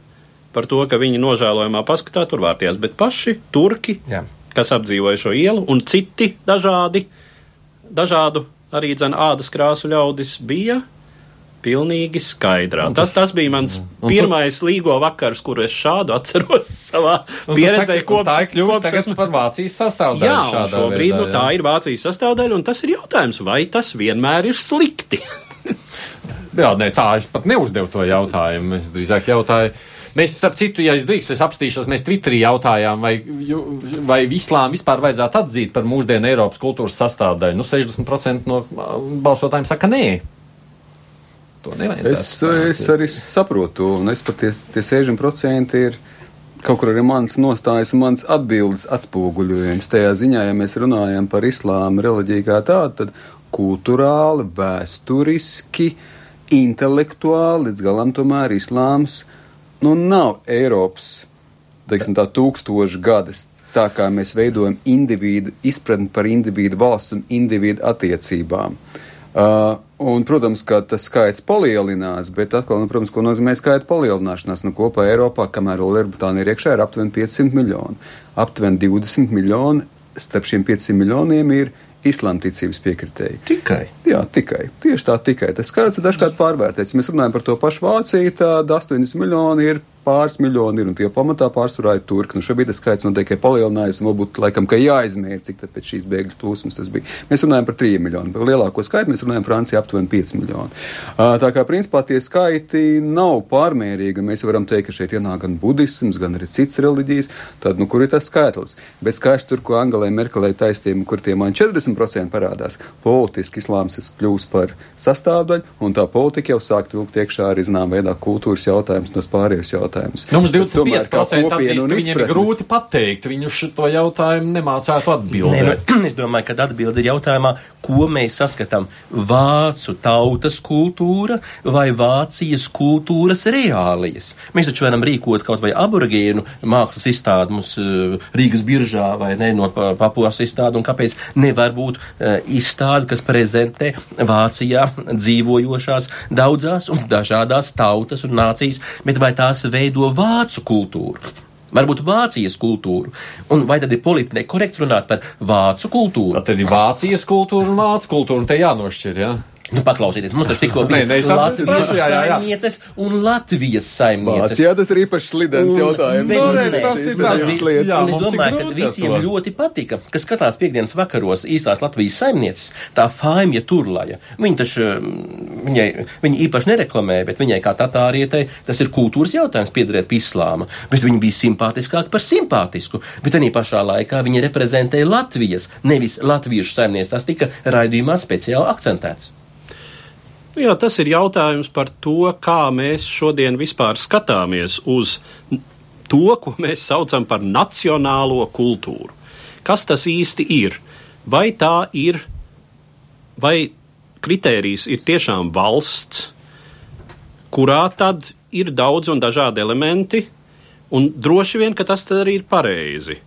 par to, ka viņi nožēlojamā paskatā tur vārtījās, bet paši turki, Jā. kas apdzīvoja šo ielu, un citi dažādi, dažādu arī dzen ādas krāsu ļaudis bija. Pilnīgi skaidrā. Tas, tas bija mans un pirmais līgo vakars, kuru es šādu atceros savā pieredzē. saka, un tā ir kļuvusi tagad par Vācijas sastāvdaļu. Jā, šobrīd veidā, nu, tā ir Vācijas sastāvdaļa, un tas ir jautājums, vai tas vienmēr ir slikti. Jā, nē, tā es pat neuzdevu to jautājumu. Es drīzāk jautāju. Mēs, starp citu, ja es drīkstu, es apstīšos, mēs Twitterī jautājām, vai, vai islām vispār vajadzētu atzīt par mūsdienu Eiropas kultūras sastāvdaļu. Nu, 60% no balsotājiem saka nē. To nevajadzētu. Es, es arī saprotu, un es pat tie, tie 60% ir kaut kur arī mans nostājas un mans atbildes atspoguļojums. Tajā ziņā, ja mēs runājam par islāmu reliģiju kā tādu, tad kultūrāli, vēsturiski, intelektuāli līdz galam tomēr islāms nu, nav Eiropas teiksim, tā, tūkstošu gadus. Tā kā mēs veidojam individu izpratni par individu valstu un individu attiecībām. Uh, un, protams, ka tas skaits palielinās, bet atkal, nu, protams, ko nozīmē skaita palielināšanās. Nu, kopā Eiropā, kamēr Lielbritānija ir iekšā, ir aptuveni 500 miljoni. Aptuveni 20 miljoni starp šiem 500 miljoniem ir islāmticības piekritēji. Tikai. Jā, tikai. Tieši tā, tikai. Tas skaits ir dažkārt pārvērtēts. Mēs runājam par to pašu Vāciju, tad 80 miljoni ir pāris miljoni ir, un tie pamatā pārsvarā ir turki. Nu, šobrīd tas skaits noteikti ir palielinājies, un varbūt laikam, ka jāizmēra, cik tad pēc šīs bēgļu plūsmas tas bija. Mēs runājam par 3 miljoniem. Par lielāko skaitu mēs runājam Francijā aptuveni 5 miljoni. Tā kā principā tie skaiti nav pārmērīgi, un mēs varam teikt, ka šeit ienāk gan budisms, gan arī citas reliģijas. Tad, nu, kur ir tas skaitlis? Bet skaidrs tur, ko Angelē Merkelē taisnība, kur tie man 40% parādās, politiski islāms kļūst par sastāvdaļu, un tā politika jau sāk vilkt iekšā arī zinām veidā kultūras jautājums, no pārējos jautājumus. Nu, mums 25% atzīst, viņiem ir grūti pateikt, viņu šo jautājumu nemācētu atbildēt. Nē, nu, es domāju, ka atbildi ir jautājumā, ko mēs saskatām - vācu tautas kultūra vai Vācijas kultūras reālijas. Mēs taču varam rīkot kaut vai aborigēnu mākslas izstādi mums uh, Rīgas biržā vai ne no papulas izstādi, un kāpēc nevar būt uh, izstāde, kas prezentē Vācijā dzīvojošās daudzās un dažādās tautas un nācijas, bet vai tās veido vācu kultūru? varbūt Vācijas kultūru. Un vai tad ir politiski nekorekti runāt par vācu kultūru? Tad ir Vācijas kultūra un vācu kultūra, un te jānošķir, jā. Ja? Nu, paklausieties, mums taču tikko bija nē, nē, Latvijas saimnieces un Latvijas saimnieces. Jā, tas ir īpaši slidens jautājums. Bet, nē, nē, tas ir tas lietas. Jā, es domāju, ka visiem ļoti patika, kas skatās piekdienas vakaros īstās Latvijas saimnieces, tā Faimja Turlaja. Viņa taču, viņai, viņa īpaši nereklamēja, bet viņai kā tatārietai tas ir kultūras jautājums piederēt pie islāma. Bet viņa bija simpātiskāka par simpātisku. Bet arī pašā laikā viņa reprezentēja Latvijas, nevis latviešu saimnieces. Tas tika raidījumā speciāli akcentēts. Jā, tas ir jautājums par to, kā mēs šodien vispār skatāmies uz to, ko mēs saucam par nacionālo kultūru. Kas tas īsti ir? Vai tā ir, vai kritērijs ir tiešām valsts, kurā tad ir daudz un dažādi elementi, un droši vien, ka tas arī ir pareizi.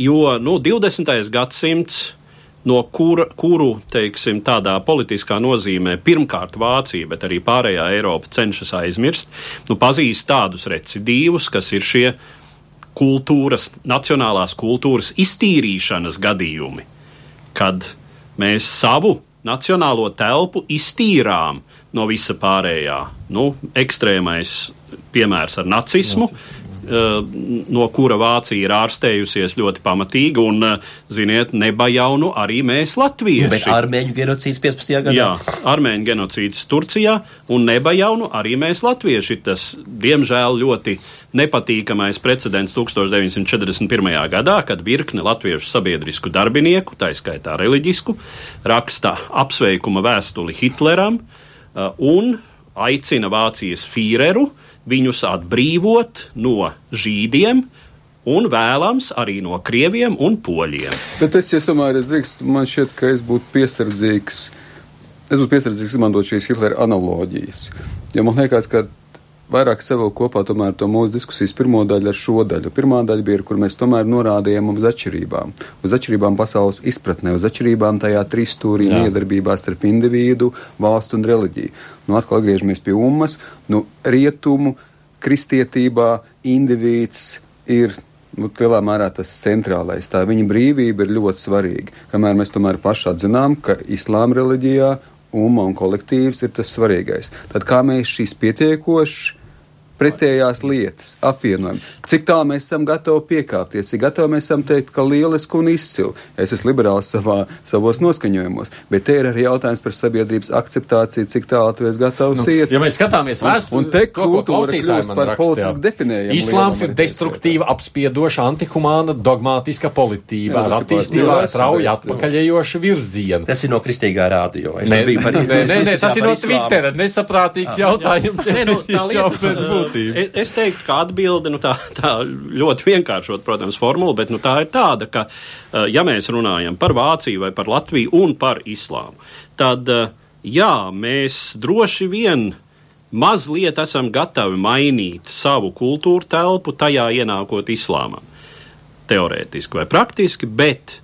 Jo nu, 20. gadsimts no kura, kuru, teiksim, tādā politiskā nozīmē pirmkārt Vācija, bet arī pārējā Eiropa cenšas aizmirst, nu, pazīst tādus recidīvus, kas ir šie kultūras, nacionālās kultūras iztīrīšanas gadījumi, kad mēs savu nacionālo telpu iztīrām no visa pārējā. Nu, ekstrēmais piemērs ar nacismu, Nacismu. Eh, no kura Vācija ir ārstējusies ļoti pamatīgi, un, eh, ziniet, nebajaunu arī mēs latvieši. Bet armēņu genocīds 15. gadā? Jā, armēņu genocīds Turcijā, un nebajaunu arī mēs latvieši. Tas, diemžēl, ļoti nepatīkamais precedents 1941. gadā, kad virkne latviešu sabiedrisku darbinieku, tā skaitā reliģisku, raksta apsveikuma vēstuli Hitleram uh, un aicina Vācijas fīreru uh, viņus atbrīvot no žīdiem. Un vēlams arī no krieviem un poļiem. Bet es, es domāju, es drīkst, man šķiet, ka es būtu piesardzīgs. Es būtu piesardzīgs izmantot šīs Hitlera analoģijas. Jo man liekas, ka vairāk savilkt kopā tomēr to mūsu diskusijas pirmo daļu ar šo daļu. Pirmā daļa bija, kur mēs tomēr norādījām uz atšķirībām. Uz atšķirībām pasaules izpratnē, uz atšķirībām tajā trīsstūrī miedarbībā starp individu, valstu un reliģiju. Nu, atkal atgriežamies pie ummas. Nu, rietumu, kristietībā indivīds ir nu, lielā mērā tas centrālais. Tā viņa brīvība ir ļoti svarīga. Kamēr mēs tomēr paši atzinām, ka islāma reliģijā umma un kolektīvs ir tas svarīgais. Tad kā mēs šīs pietiekoši pretējās lietas, apvienojumi. Cik tālu mēs esam gatavi piekāpties, cik gatavi mēs esam teikt, ka lieliski un izcili. Es esmu liberāls savā, savos noskaņojumos, bet te ir arī jautājums par sabiedrības akceptāciju, cik tālu tu esi gatavs nu, iet. Ja mēs skatāmies vēsturi, un, un te kultūra kļūst par politiski definējumu. Islāms ir destruktīva, apspiedoša, antihumāna, dogmātiska politība, ar attīstībā strauji atpakaļējoša virziena. Tas ir no kristīgā rādio. Nē, nē, nē, nē, tas ir no Twittera, nesaprātīgs jautājums. Nē, nu, tā lieta būtības. Es, es teiktu, ka atbilde nu, tā, tā ļoti vienkāršot, protams, formula, bet nu, tā ir tāda, ka, eh, ja mēs runājam par Vāciju vai par Latviju un par islāmu, tad eh, jā, mēs droši vien mazliet esam gatavi mainīt savu kultūru telpu, tajā ienākot islāmam. Teorētiski vai praktiski, bet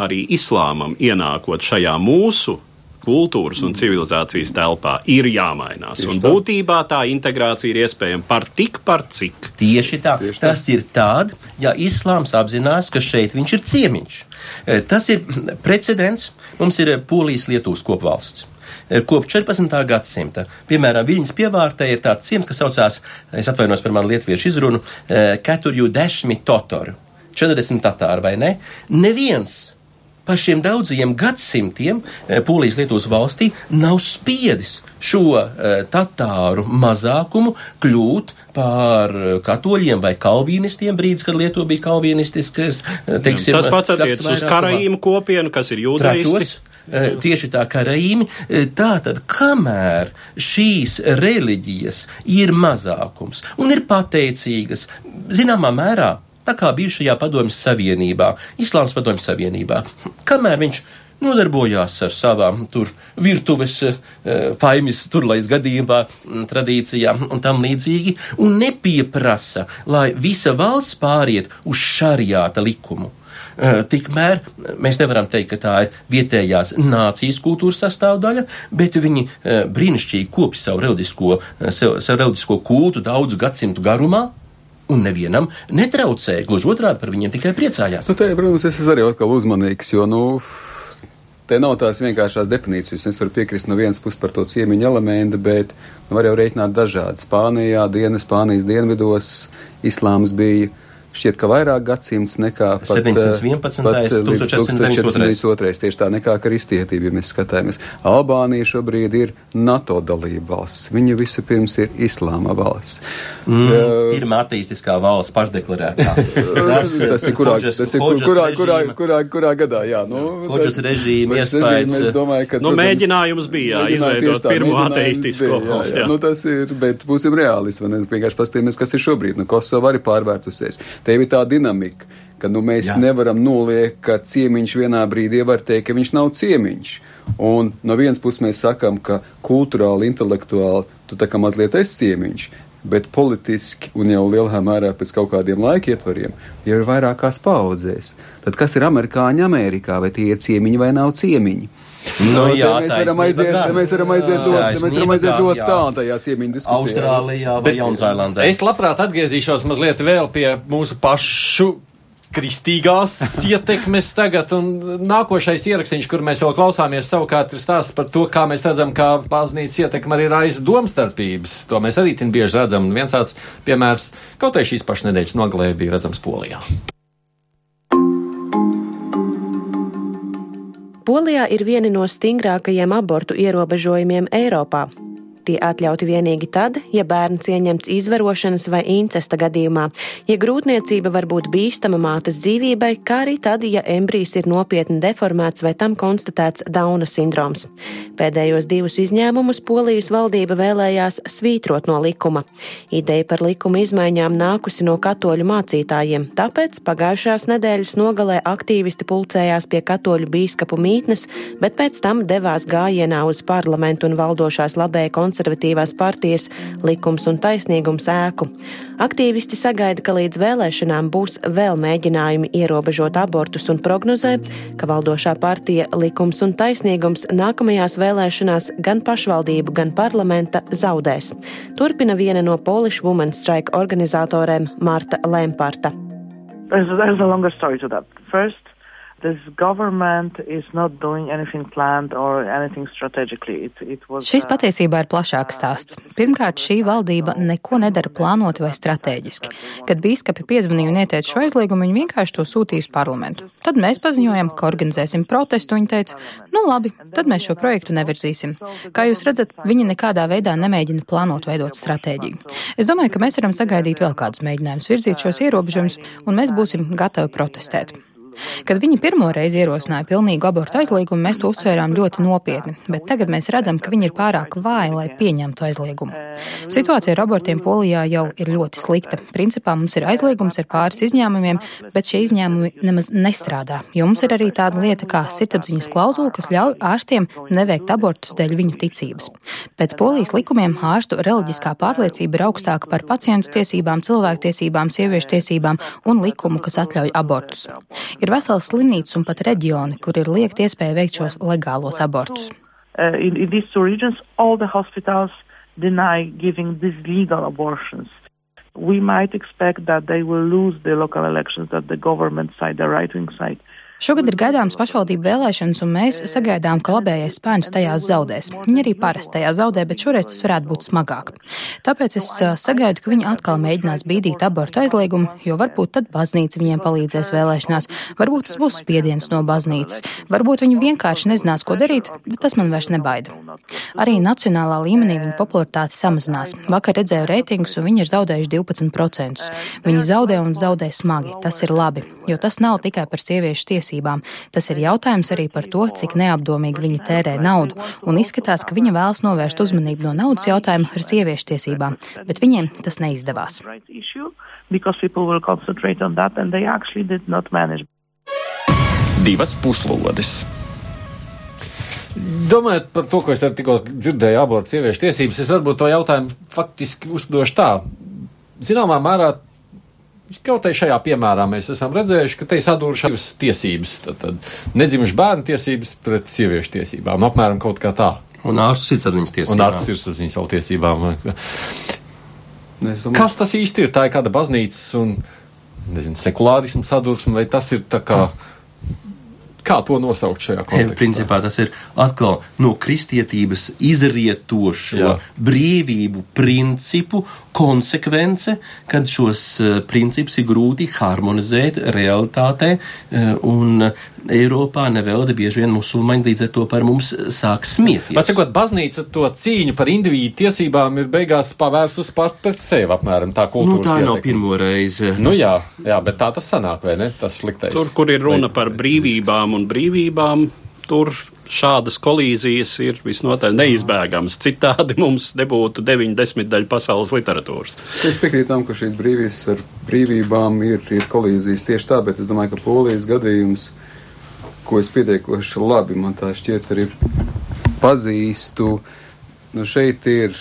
arī islāmam ienākot šajā mūsu kultūras un civilizācijas telpā ir jāmainās. Tieši un tā. būtībā tā integrācija ir iespējama par tik par cik. Tieši tā. Tieši tas tā. ir tad, ja islāms apzinās, ka šeit viņš ir ciemiņš. Eh, tas ir precedents. Mums ir Polijas Lietuvas kopvalsts. Kopš 14. gadsimta, piemēram, Viļņas pievārtē ir tāds ciems, kas saucās, es atvainos par manu lietuviešu izrunu, Keturju desmit totoru. 40 tatāri vai ne? Neviens pa šiem daudzajiem gadsimtiem Polijas Lietuvas valstī nav spiedis šo tatāru mazākumu kļūt par katoļiem vai kalvīnistiem brīdis, kad Lietuva bija kalvīnistiskas. Teiksim, Tas pats attiecas uz karaīmu kopienu, kas ir jūdaisti. Tieši tā kā Raīmi, tātad, kamēr šīs reliģijas ir mazākums un ir pateicīgas, zināmā mērā tā kā bijušajā padomjas savienībā, Islāms padomjas savienībā, kamēr viņš nodarbojās ar savām tur virtuves, e, faimis, turlais gadījumā, tradīcijām un tam līdzīgi, un nepieprasa, lai visa valsts pāriet uz šariāta likumu. E, tikmēr mēs nevaram teikt, ka tā ir vietējās nācijas kultūras sastāvdaļa, bet viņi e, brīnišķīgi kopj savu reliģisko, savu reliģisko kultu daudzu gadsimtu garumā, un nevienam netraucēja. Gluži otrādi par viņiem tikai priecājās. Nu, te, protams, es arī atkal uzmanīgs, jo, nu, te nav tās vienkāršās definīcijas. Es varu piekrist no vienas puses par to ciemiņu elementu, bet nu, var jau rēķināt dažādi. Spānijā, dienas, Spānijas dienvidos islāms bija šķiet, ka vairāk gadsimts nekā pat, 711. Pat 1492. Tieši tā nekā kristietība, ja mēs skatāmies. Albānija šobrīd ir NATO dalība valsts. Viņa vispirms ir islāma valsts. Mm, uh, pirmā attīstiskā valsts pašdeklarētā. tas, tas ir kurā, Hodžas, tas ir kurā, kurā, kurā, kurā, kurā gadā, jā. Nu, Hodžas režīma iespējas. Es domāju, ka. Nu, protams, mēģinājums bija, jā, izveidot pirmo ateistisko jā. Nu, tas ir, bet būsim reālisti, vai ne? Vienkārši pastīmies, kas ir šobrīd. Nu, Kosova arī pārvērtusies. Tev ir tā dinamika, ka nu, mēs Jā. nevaram noliekt, ka ciemiņš vienā brīdī var teikt, ka viņš nav ciemiņš. Un no vienas puses mēs sakām, ka kultūrāli, intelektuāli tu tā kā mazliet esi ciemiņš, bet politiski un jau lielā mērā pēc kaut kādiem laika ietvariem jau ir vairākās paudzēs. Tad kas ir amerikāņi Amerikā, vai tie ir ciemiņi vai nav ciemiņi? Nu, jā, mēs varam aiziet, gan. mēs varam aiziet ļoti, mēs varam aiziet ļoti tālu tajā ciemiņu diskusijā. Austrālijā vai Jaunzēlandē. Es labprāt atgriezīšos mazliet vēl pie mūsu pašu kristīgās ietekmes tagad, un nākošais ierakstīns, kur mēs vēl klausāmies, savukārt ir stāsts par to, kā mēs redzam, kā baznīcas ietekme arī raisa domstarpības. To mēs arī tin bieži redzam, un viens tāds piemērs kaut arī šīs pašas nedēļas nogalē bija redzams Polijā. Polijā ir vieni no stingrākajiem abortu ierobežojumiem Eiropā. Tie atļauti vienīgi tad, ja bērns ieņemts izvarošanas vai incesta gadījumā, ja grūtniecība var būt bīstama mātes dzīvībai, kā arī tad, ja embrijs ir nopietni deformēts vai tam konstatēts Dauna sindroms. Pēdējos divus izņēmumus Polijas valdība vēlējās svītrot no likuma. Ideja par likuma izmaiņām nākusi no katoļu mācītājiem, tāpēc pagājušās nedēļas nogalē aktīvisti pulcējās pie katoļu bīskapu mītnes, bet pēc tam devās gājienā uz parlamentu un valdošās labēja konsultācijas konservatīvās partijas likums un taisnīgums ēku. Aktīvisti sagaida, ka līdz vēlēšanām būs vēl mēģinājumi ierobežot abortus un prognozē, ka valdošā partija likums un taisnīgums nākamajās vēlēšanās gan pašvaldību, gan parlamenta zaudēs. Turpina viena no Polish Women's Strike organizatoriem Marta Lemparta. There's, there's a longer story to that. First, Šis uh, patiesībā ir plašāks stāsts. Pirmkārt, šī valdība neko nedara plānoti vai strateģiski. Kad bīskapi piezvanīja un ieteica šo aizliegumu, viņi vienkārši to sūtīja uz parlamentu. Tad mēs paziņojam, ka organizēsim protestu. Viņi teica, nu labi, tad mēs šo projektu nevirzīsim. Kā jūs redzat, viņi nekādā veidā nemēģina plānot veidot stratēģiju. Es domāju, ka mēs varam sagaidīt vēl kādus mēģinājumus virzīt šos ierobežojumus, un mēs būsim gatavi protestēt. Kad viņi pirmo reizi ierosināja pilnīgu abortu aizliegumu, mēs to uztvērām ļoti nopietni, bet tagad mēs redzam, ka viņi ir pārāk vāji, lai pieņemtu aizliegumu. Situācija ar abortiem Polijā jau ir ļoti slikta. Principā mums ir aizliegums ar pāris izņēmumiem, bet šie izņēmumi nemaz nestrādā, jo mums ir arī tāda lieta kā sirdsapziņas klauzula, kas ļauj ārstiem neveikt abortus dēļ viņu ticības. Pēc Polijas likumiem ārstu reliģiskā pārliecība ir augstāka par pacientu tiesībām, cilvēktiesībām, sieviešu tiesībām un likumu, kas atļauj abortus. Ir vesels slimnīcas un pat reģioni, kur ir liekt iespēja veikt šos legālos abortus. Uh, in, in these two regions, all the hospitals deny giving these legal abortions. We might expect that they will lose the local elections, that the government side, the right wing side, Šogad ir gaidāms pašvaldību vēlēšanas, un mēs sagaidām, ka labējais spēns tajās zaudēs. Viņi arī parasti tajā zaudē, bet šoreiz tas varētu būt smagāk. Tāpēc es sagaidu, ka viņi atkal mēģinās bīdīt abortu aizliegumu, jo varbūt tad baznīca viņiem palīdzēs vēlēšanās, varbūt tas būs spiediens no baznīcas, varbūt viņi vienkārši nezinās, ko darīt, bet tas man vairs nebaida. Arī nacionālā līmenī viņa popularitāte samazinās. Vakar redzēju reitingus, un viņi ir zaudējuši 12%. Viņi zaudē un zaudē smagi. Tas ir labi, jo tas nav tikai par sieviešu tiesībām tiesībām. Tas ir jautājums arī par to, cik neapdomīgi viņi tērē naudu, un izskatās, ka viņa vēlas novērst uzmanību no naudas jautājuma ar sieviešu tiesībām, bet viņiem tas neizdevās. Divas puslodes. Domājot par to, ko es tikko dzirdēju, abortu sieviešu tiesības, es varbūt to jautājumu faktiski uzdošu tā. Zināmā mērā Kaut arī šajā piemērā mēs esam redzējuši, ka te ir sadūrušas divas tiesības. Tad, tad nedzimuši bērnu tiesības pret sieviešu tiesībām. Nu, apmēram kaut kā tā. Un ārstu sirdsapziņas tiesībām. Un ārstu sirdsapziņas vēl tiesībām. Domāju, Kas tas īsti ir? Tā ir kāda baznīcas un nezinu, sekulārismu sadursme, vai tas ir tā kā. Mm Kā to nosaukt šajā kontekstā? Principā tas ir atkal no kristietības izrietošo Jā. brīvību principu konsekvence, kad šos uh, principus ir grūti harmonizēt realitātē, uh, un Eiropā nevelti bieži vien musulmaņi līdz ar to par mums sāk smieties. Bet, sakot, baznīca to cīņu par individu tiesībām ir beigās pavērsus pat pret sevi, apmēram tā kultūras. Nu, tā ietekmi. nav pirmo reizi. Nu, jā, jā, bet tā tas sanāk, vai ne? Tas sliktais. Tur, kur ir runa par brīvībām un brīvībām, tur šādas kolīzijas ir visnotaļ neizbēgamas. Citādi mums nebūtu 90 daļu pasaules literatūras. Es piekrītu tam, ka šīs brīvības ar brīvībām ir, ir kolīzijas tieši tā, bet es domāju, ka polijas gadījums, ko es pietiekoši labi, man tā šķiet arī pazīstu, nu šeit ir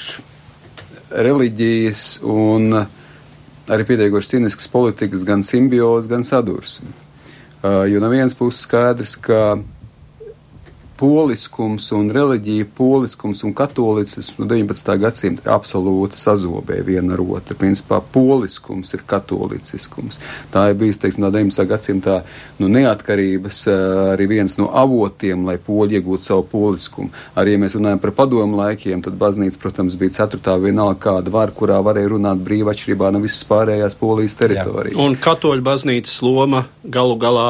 reliģijas un arī pietiekoši cinisks politikas gan simbioze, gan sadursme. Uh, jo no vienas puses skaidrs, ka poliskums un reliģija, poliskums un katolicisms no 19. gadsimta ir absolūti sazobē viena ar otru. Principā poliskums ir katoliciskums. Tā ir bijis, teiksim, no 19. gadsimta nu, neatkarības arī viens no avotiem, lai poļi iegūtu savu poliskumu. Arī, ja mēs runājam par padomu laikiem, tad baznīca, protams, bija ceturtā vienalga kāda var, kurā varēja runāt brīvi atšķirībā no visas pārējās polijas teritorijas. Jā. Un katoļu baznīcas loma galu galā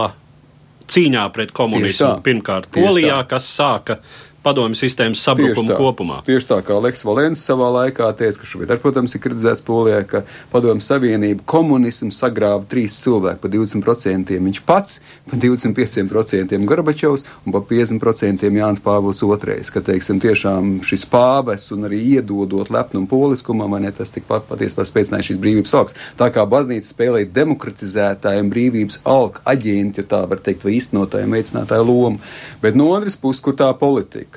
cīņā pret komunismu. Pirmkārt, Polijā, kas sāka padomju sistēmas sabrukumu tieši tā, kopumā. Tieši tā kā Leks Valens savā laikā teica, ka šobrīd, ar, protams, ir kritizēts Polijā, ka padomju savienība komunismu sagrāva trīs cilvēki pa 20%. Viņš pats pa 25% Gorbačovs un pa 50% Jānis Pāvils II. Ka, teiksim, tiešām šis pāves un arī iedodot lepnumu poliskumam, ir tas tik pat patiesībā spēcināja šīs brīvības augs. Tā kā baznīca spēlēja demokratizētājiem brīvības algu aģenti, ja tā var teikt, vai īstenotājiem veicinātāju lomu. Bet no otras puses, kur tā politika?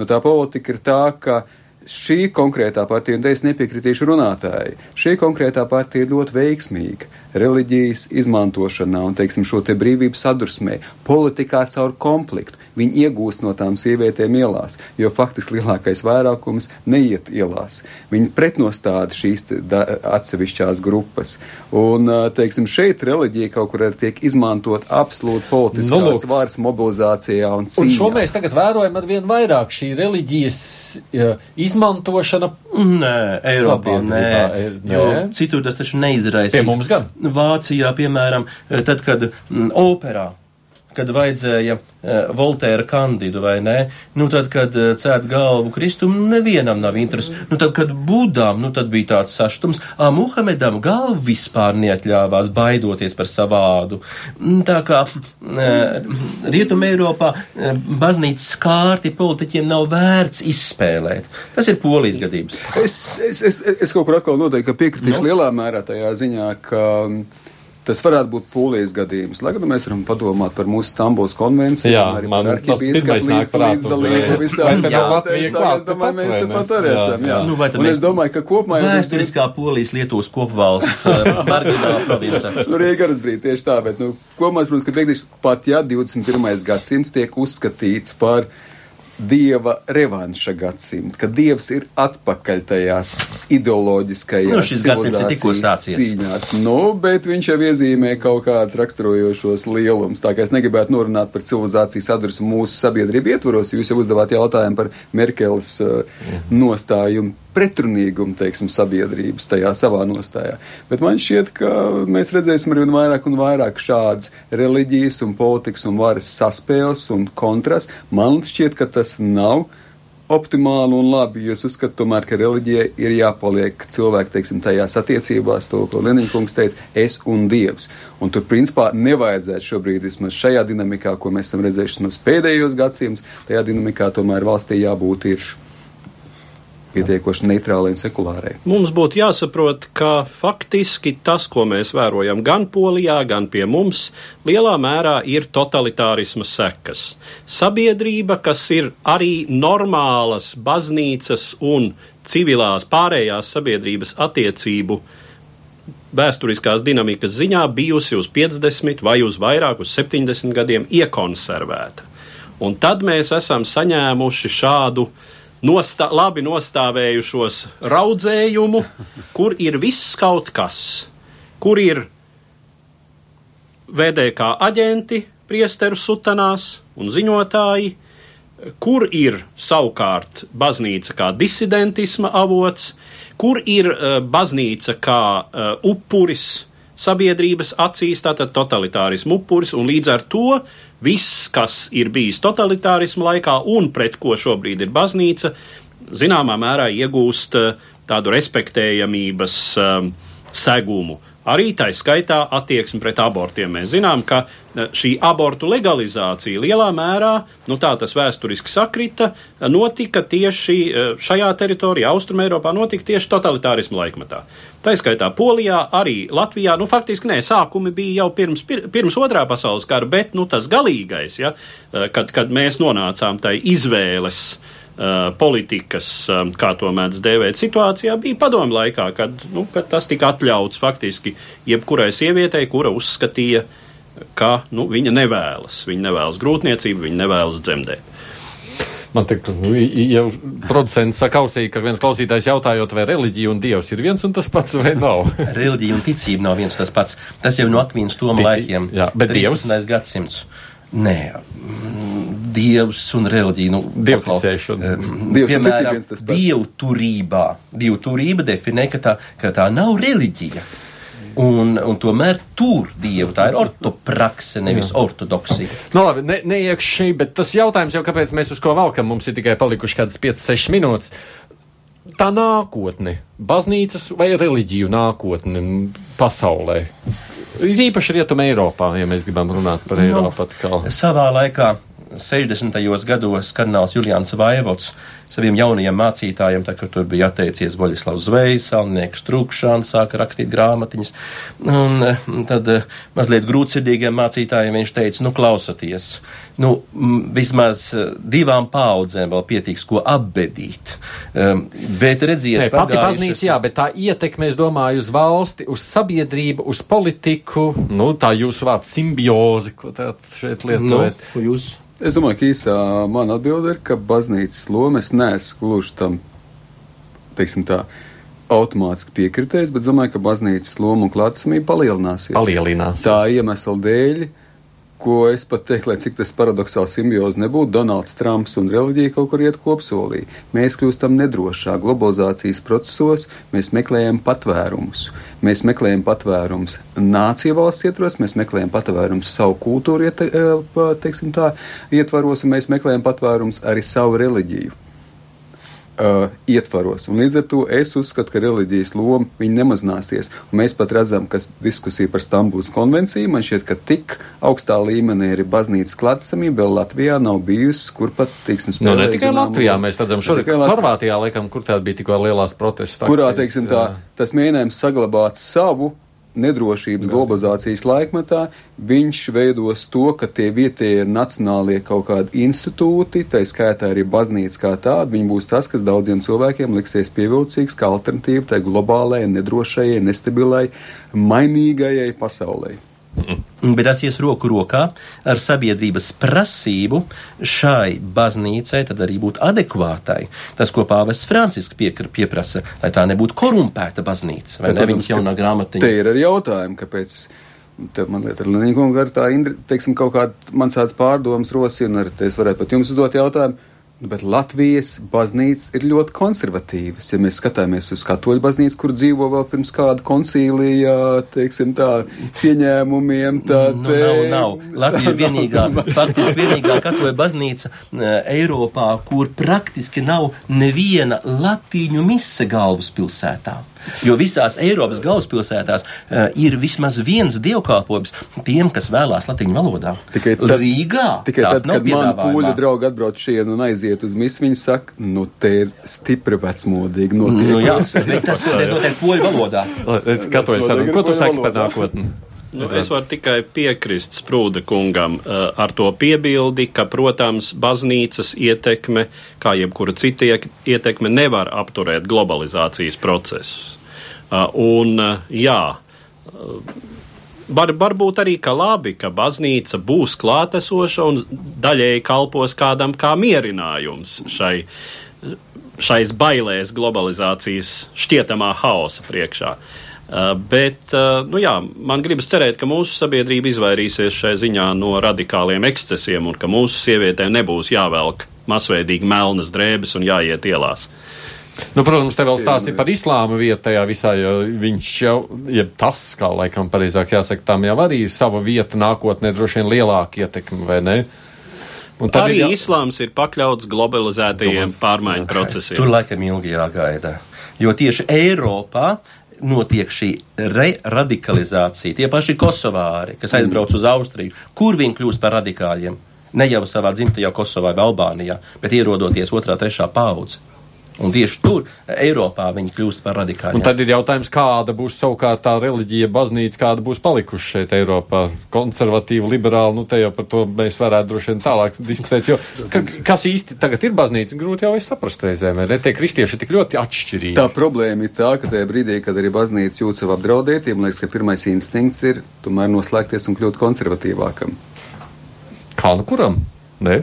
Nu, tā politika ir tā, ka šī konkrētā partija, un es nepiekritīšu runātāji, šī konkrētā partija ir ļoti veiksmīga reliģijas izmantošanā un, teiksim, šo te brīvību sadursmē, politikā caur konfliktu. Viņi iegūst no tām sievietēm ielās, jo faktiski lielākais vairākums neiet ielās. Viņi pretnostāda šīs atsevišķās grupas. Un, teiksim, šeit reliģija kaut kur arī tiek izmantot absolūti politiskās nu, varas mobilizācijā un cīņā. Un šo mēs tagad vērojam ar vien vairāk šī reliģijas ja, izmantošana. Nē, Eiropā nē, nē. jo citur tas taču neizraisa. Pie mums gan. Vācijā, piemēram, tad, kad m, operā kad vajadzēja uh, Voltēra kandidu vai nē, nu tad, kad uh, cēt galvu kristumu, nevienam nav interesi. Nu tad, kad Budām, nu tad bija tāds saštums, ā, Muhamedam galvu vispār neatļāvās baidoties par savādu. Tā kā uh, Rietuma Eiropā baznīcas kārti politiķiem nav vērts izspēlēt. Tas ir polijas gadījums. Es, es, es, es kaut kur atkal noteikti piekritīšu no. lielā mērā tajā ziņā, ka. Um, Tas varētu būt polijas gadījums. Lai gan mēs varam padomāt par mūsu Stambuls konvenciju, jā, arī par arhibīskapu līdz, līdzdalību visām Es domāju, mēs tepat arī esam. Jā. Nu, Un es domāju, ka kopumā jau vēsturiskā polijas Lietuvas kopvalsts marģināla province. nu, arī garas brīdi tieši tā, bet, nu, kopumā, protams, ka teikšu, pat ja 21. gadsimts tiek uzskatīts par dieva revanša gadsimta, ka dievs ir atpakaļ tajās ideoloģiskajās Nu, cīņās. Nu, bet viņš jau iezīmē kaut kāds raksturojošos lielums. Tā kā es negribētu norunāt par civilizācijas adresu mūsu sabiedrību ietvaros, jūs jau uzdevāt jautājumu par Merkeles uh, nostājumu pretrunīgumu, teiksim, sabiedrības tajā savā nostājā. Bet man šķiet, ka mēs redzēsim arvien vairāk un vairāk šādas reliģijas un politikas un varas saspēles un kontrast. Man šķiet, ka tas nav optimāli un labi, jo es uzskatu tomēr, ka reliģija ir jāpaliek cilvēku, teiksim, tajās attiecībās, to, ko Leniņkungs teica, es un Dievs. Un tur, principā, nevajadzētu šobrīd, vismaz šajā dinamikā, ko mēs esam redzējuši pēdējos gadsimtus, tajā dinamikā tomēr valstī jābūt ir pietiekoši neitrālai un sekulārai. Mums būtu jāsaprot, ka faktiski tas, ko mēs vērojam gan Polijā, gan pie mums, lielā mērā ir totalitārisma sekas. Sabiedrība, kas ir arī normālas baznīcas un civilās pārējās sabiedrības attiecību vēsturiskās dinamikas ziņā bijusi uz 50 vai uz vairāk, uz 70 gadiem iekonservēta. Un tad mēs esam saņēmuši šādu nostā, labi nostāvējušos raudzējumu, kur ir viss kaut kas, kur ir VDK aģenti, priesteru sutanās un ziņotāji, kur ir savukārt baznīca kā disidentisma avots, kur ir uh, baznīca kā uh, upuris sabiedrības acīs, tātad totalitārismu upuris, un līdz ar to viss, kas ir bijis totalitārismu laikā un pret ko šobrīd ir baznīca, zināmā mērā iegūst uh, tādu respektējamības um, segumu. Arī tā skaitā attieksme pret abortiem. Mēs zinām, ka šī abortu legalizācija lielā mērā, nu tā tas vēsturiski sakrita, notika tieši šajā teritorijā, Austrum Eiropā, notika tieši totalitārismu laikmetā. Tā skaitā Polijā, arī Latvijā, nu faktiski nē, sākumi bija jau pirms, pirms otrā pasaules kara, bet nu tas galīgais, ja, kad, kad mēs nonācām tai izvēles politikas, um, kā to mēdz dēvēt, situācijā bija padomu laikā, kad, nu, kad tas tika atļauts faktiski jebkurai sievietei, kura uzskatīja, ka nu, viņa nevēlas, viņa nevēlas grūtniecību, viņa nevēlas dzemdēt. Man te jau producents saka, ausī, ka viens klausītājs jautājot, vai reliģija un dievs ir viens un tas pats vai nav. reliģija un ticība nav viens un tas pats. Tas jau no Akvīnas Toma laikiem. Jā, bet dievs. gadsimts. Nē, dievs un reliģija. Nu, Dievticēšana. Dievs un piemēram, dievturībā. Dievturība definē, ka tā, ka tā nav reliģija. Un, un tomēr tur dievu tā ir ortoprakse, nevis ortodoksija. Nu, labi, ne, neiekšķi, bet tas jautājums jau, kāpēc mēs uz ko valkam, mums ir tikai palikuši kādas 5-6 minūtes. Tā nākotne, baznīcas vai reliģiju nākotne pasaulē. Ir īpaši rietuma Eiropā, ja mēs gribam runāt par Eiropu atkal. Savā laikā 60. gados kardināls Julians Vaivots saviem jaunajiem mācītājiem, tā, kad tur bija atteicies Boļislavs Zvejs, Salnieks Trukšāns, sāka rakstīt grāmatiņas, un eh, tad eh, mazliet grūtsirdīgiem mācītājiem viņš teica, nu klausaties, nu vismaz eh, divām paudzēm vēl pietiks, ko apbedīt. Um, bet redziet, Nē, pati baznīca, jā, bet tā ietekme, es domāju, uz valsti, uz sabiedrību, uz politiku, nu tā jūsu vārds simbiozi, ko tā šeit lietojat. Nu, jūs? Es domāju, ka īsā mana atbilde ir, ka baznīcas loma es neesmu gluži tam, teiksim tā, automātiski piekritējis, bet domāju, ka baznīcas loma un klātsamība palielināsies. Palielinās. Tā iemesla dēļ, ko es pat teiktu, lai cik tas paradoxāls simbioze nebūtu, Donalds Trumps un reliģija kaut kur iet kopsolī. Mēs kļūstam nedrošā globalizācijas procesos, mēs meklējam patvērumus. Mēs meklējam patvērumus nāciju valsts ietvaros, mēs meklējam patvērumus savu kultūru iet, teiksim tā, ietvaros, un mēs meklējam patvērumus arī savu reliģiju uh, ietvaros. Un līdz ar to es uzskatu, ka reliģijas loma nemazināsies. Un mēs pat redzam, ka diskusija par Stambulas konvenciju man šķiet, ka tik augstā līmenī ir baznīcas klātsamība vēl Latvijā nav bijusi, kur pat, teiksim, Nu, ne tikai Latvijā, mēs redzam šodien Horvātijā, laikam, kur tā bija tikko lielās protesta. Kurā, teiksim, tā, tas mēģinājums saglabāt savu nedrošības globalizācijas laikmetā, viņš veidos to, ka tie vietējie nacionālie kaut kādi institūti, tā skaitā arī baznīca kā tāda, viņi būs tas, kas daudziem cilvēkiem liksies pievilcīgs kā alternatīva tai globālajai, nedrošajai, nestabilai, mainīgajai pasaulē. Bet tas ies roku rokā ar sabiedrības prasību šai baznīcai tad arī būt adekvātai. Tas, ko pāvests Francisks pieprasa, lai tā nebūtu korumpēta baznīca, vai ne viņas jaunā grāmatiņa. Te ir arī jautājumi, kāpēc. Te man liekas, Lenīnu tā, teiksim, kaut kāda man tāds pārdomas rosina, arī es varētu pat jums uzdot jautājumu bet Latvijas baznīca ir ļoti konservatīvas. Ja mēs skatāmies uz katoļu baznīcu, kur dzīvo vēl pirms kāda koncīlija, teiksim tā, pieņēmumiem, tad. Nu, nav, nav. Latvija ir vienīgā, faktiski vienīgā katoļu baznīca eh, Eiropā, kur praktiski nav neviena latīņu mise galvaspilsētā. Jo visās Eiropas galvaspilsētās uh, ir vismaz viens dievkalpojums tiem, kas vēlās latīņu valodā. Tikai tad, Rīgā. Tikai tad, kad man pūļu draugi atbrauc šeit un aiziet uz misu, viņi saka, nu te ir stipri vecmodīgi. Nu, jā, bet tas notiek poļu valodā. Katoļs saruna. Ko tu saki par nākotni? Nu, es varu tikai piekrist Sprūda kungam uh, ar to piebildi, ka, protams, baznīcas ietekme, kā jebkura cita ietekme, nevar apturēt globalizācijas procesus. Uh, un, uh, jā, var, varbūt arī ka labi, ka baznīca būs klātesoša un daļēji kalpos kādam kā mierinājums šai, šais bailēs globalizācijas šķietamā haosa priekšā. Uh, bet uh, nu jā, man gribas cerēt, ka mūsu sabiedrība izvairīsies šai ziņā no radikāliem ekscesiem un ka mūsu sievietēm nebūs jāvelk masveidīgi melnas drēbes un jāiet ielās. Nu, protams, te vēl stāstīja par islāma vietu tajā visā, jo viņš jau, ja tas, kā laikam pareizāk jāsaka, tam jau arī sava vieta nākotnē, droši vien lielāka ietekme, vai ne? Un arī jā... islāms ir pakļauts globalizētajiem pārmaiņu procesiem. Tur laikam ilgi jāgaida, jo tieši Eiropā notiek šī radikalizācija. Tie paši kosovāri, kas aizbrauc uz Austriju, kur viņi kļūst par radikāļiem? Ne jau savā dzimtajā Kosovā vai Albānijā, bet ierodoties otrā, trešā paudze. Un tieši tur, Eiropā, viņi kļūst par radikāliem. Un tad ir jautājums, kāda būs savukārt tā reliģija, baznīca, kāda būs palikuši šeit Eiropā. Konservatīva, liberāla, nu te jau par to mēs varētu droši vien tālāk diskutēt. Jo, ka, kas īsti tagad ir baznīca, grūti jau saprast reizēm, vai ne? Tie kristieši ir tik ļoti atšķirīgi. Tā problēma ir tā, ka tajā brīdī, kad arī baznīca jūt sev apdraudētību, man liekas, ka pirmais instinkts ir tomēr noslēgties un kļūt konservatīvākam. Kā nu kuram? Ne?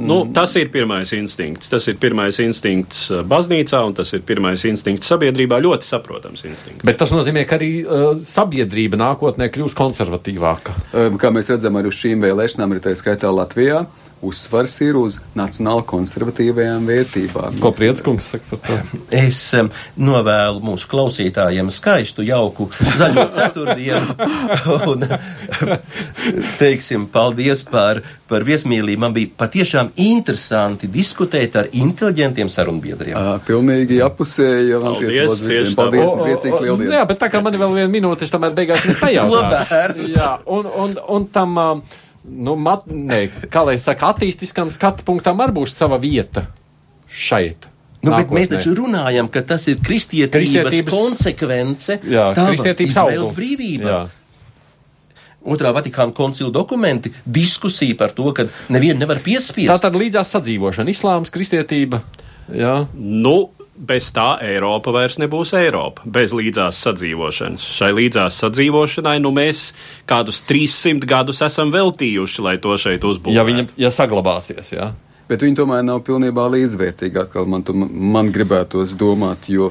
Nu, tas ir pirmais instinkts. Tas ir pirmais instinkts uh, baznīcā, un tas ir pirmais instinkts sabiedrībā. Ļoti saprotams instinkts. Bet tas nozīmē, ka arī uh, sabiedrība nākotnē kļūs konservatīvāka. Um, kā mēs redzam, arī uz šīm vēlēšanām ir tā skaitā Latvijā uzsvars ir uz nacionāli konservatīvajām vērtībām. Ko Prieckungs saka par to? Es um, novēlu mūsu klausītājiem skaistu, jauku zaļo ceturtdienu un teiksim paldies par, par viesmīlību. Man bija patiešām interesanti diskutēt ar inteliģentiem sarunbiedriem. À, pilnīgi apusēji, un paldies, visiem. Paldies, o, priecīgs lieldies. Jā, bet tā kā man ir vēl viena minūte, es tomēr beigās jums pajautāšu. jā, un, un, un tam. Uh, nu, mat, ne, kā lai saka, attīstiskam skatu punktam arī būs sava vieta šeit. Nu, bet mēs taču runājam, ka tas ir kristietības, kristietības konsekvence, jā, kristietības izvēles brīvība. Jā. Otrā Vatikāna koncila dokumenti diskusija par to, ka nevienu nevar piespiest. Tā tad līdzās sadzīvošana, islāms, kristietība. Jā. Nu, bez tā Eiropa vairs nebūs Eiropa, bez līdzās sadzīvošanas. Šai līdzās sadzīvošanai nu mēs kādus 300 gadus esam veltījuši, lai to šeit uzbūvētu. Ja viņa ja saglabāsies, jā. Bet viņi tomēr nav pilnībā līdzvērtīgi, atkal man, tu, man gribētos domāt, jo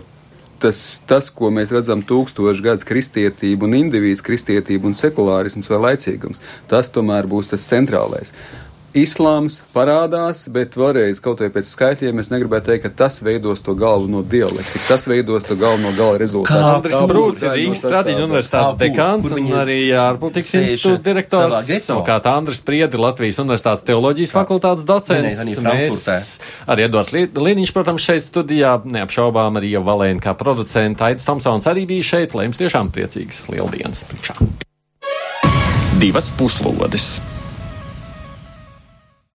tas, tas, ko mēs redzam tūkstošu gadus kristietību un individu kristietību un sekulārisms vai laicīgums, tas tomēr būs tas centrālais islāms parādās, bet vēlreiz kaut vai pēc skaitļiem es negribētu teikt, ka tas veidos to galveno dialektu, tas veidos to galveno gala rezultātu. Kā Andris Brūts ir Rīgas Tradiņu universitātes dekāns un arī ārpolitikas institūta direktors. Savukārt Andris Priedi, Latvijas universitātes teoloģijas fakultātes docents. Mēs arī Edvards Liniņš, protams, šeit studijā, neapšaubām arī Valēna kā producenta. Aidis Tomsons arī bija šeit, lai jums tiešām priecīgas lieldienas priekšā. Divas puslodes!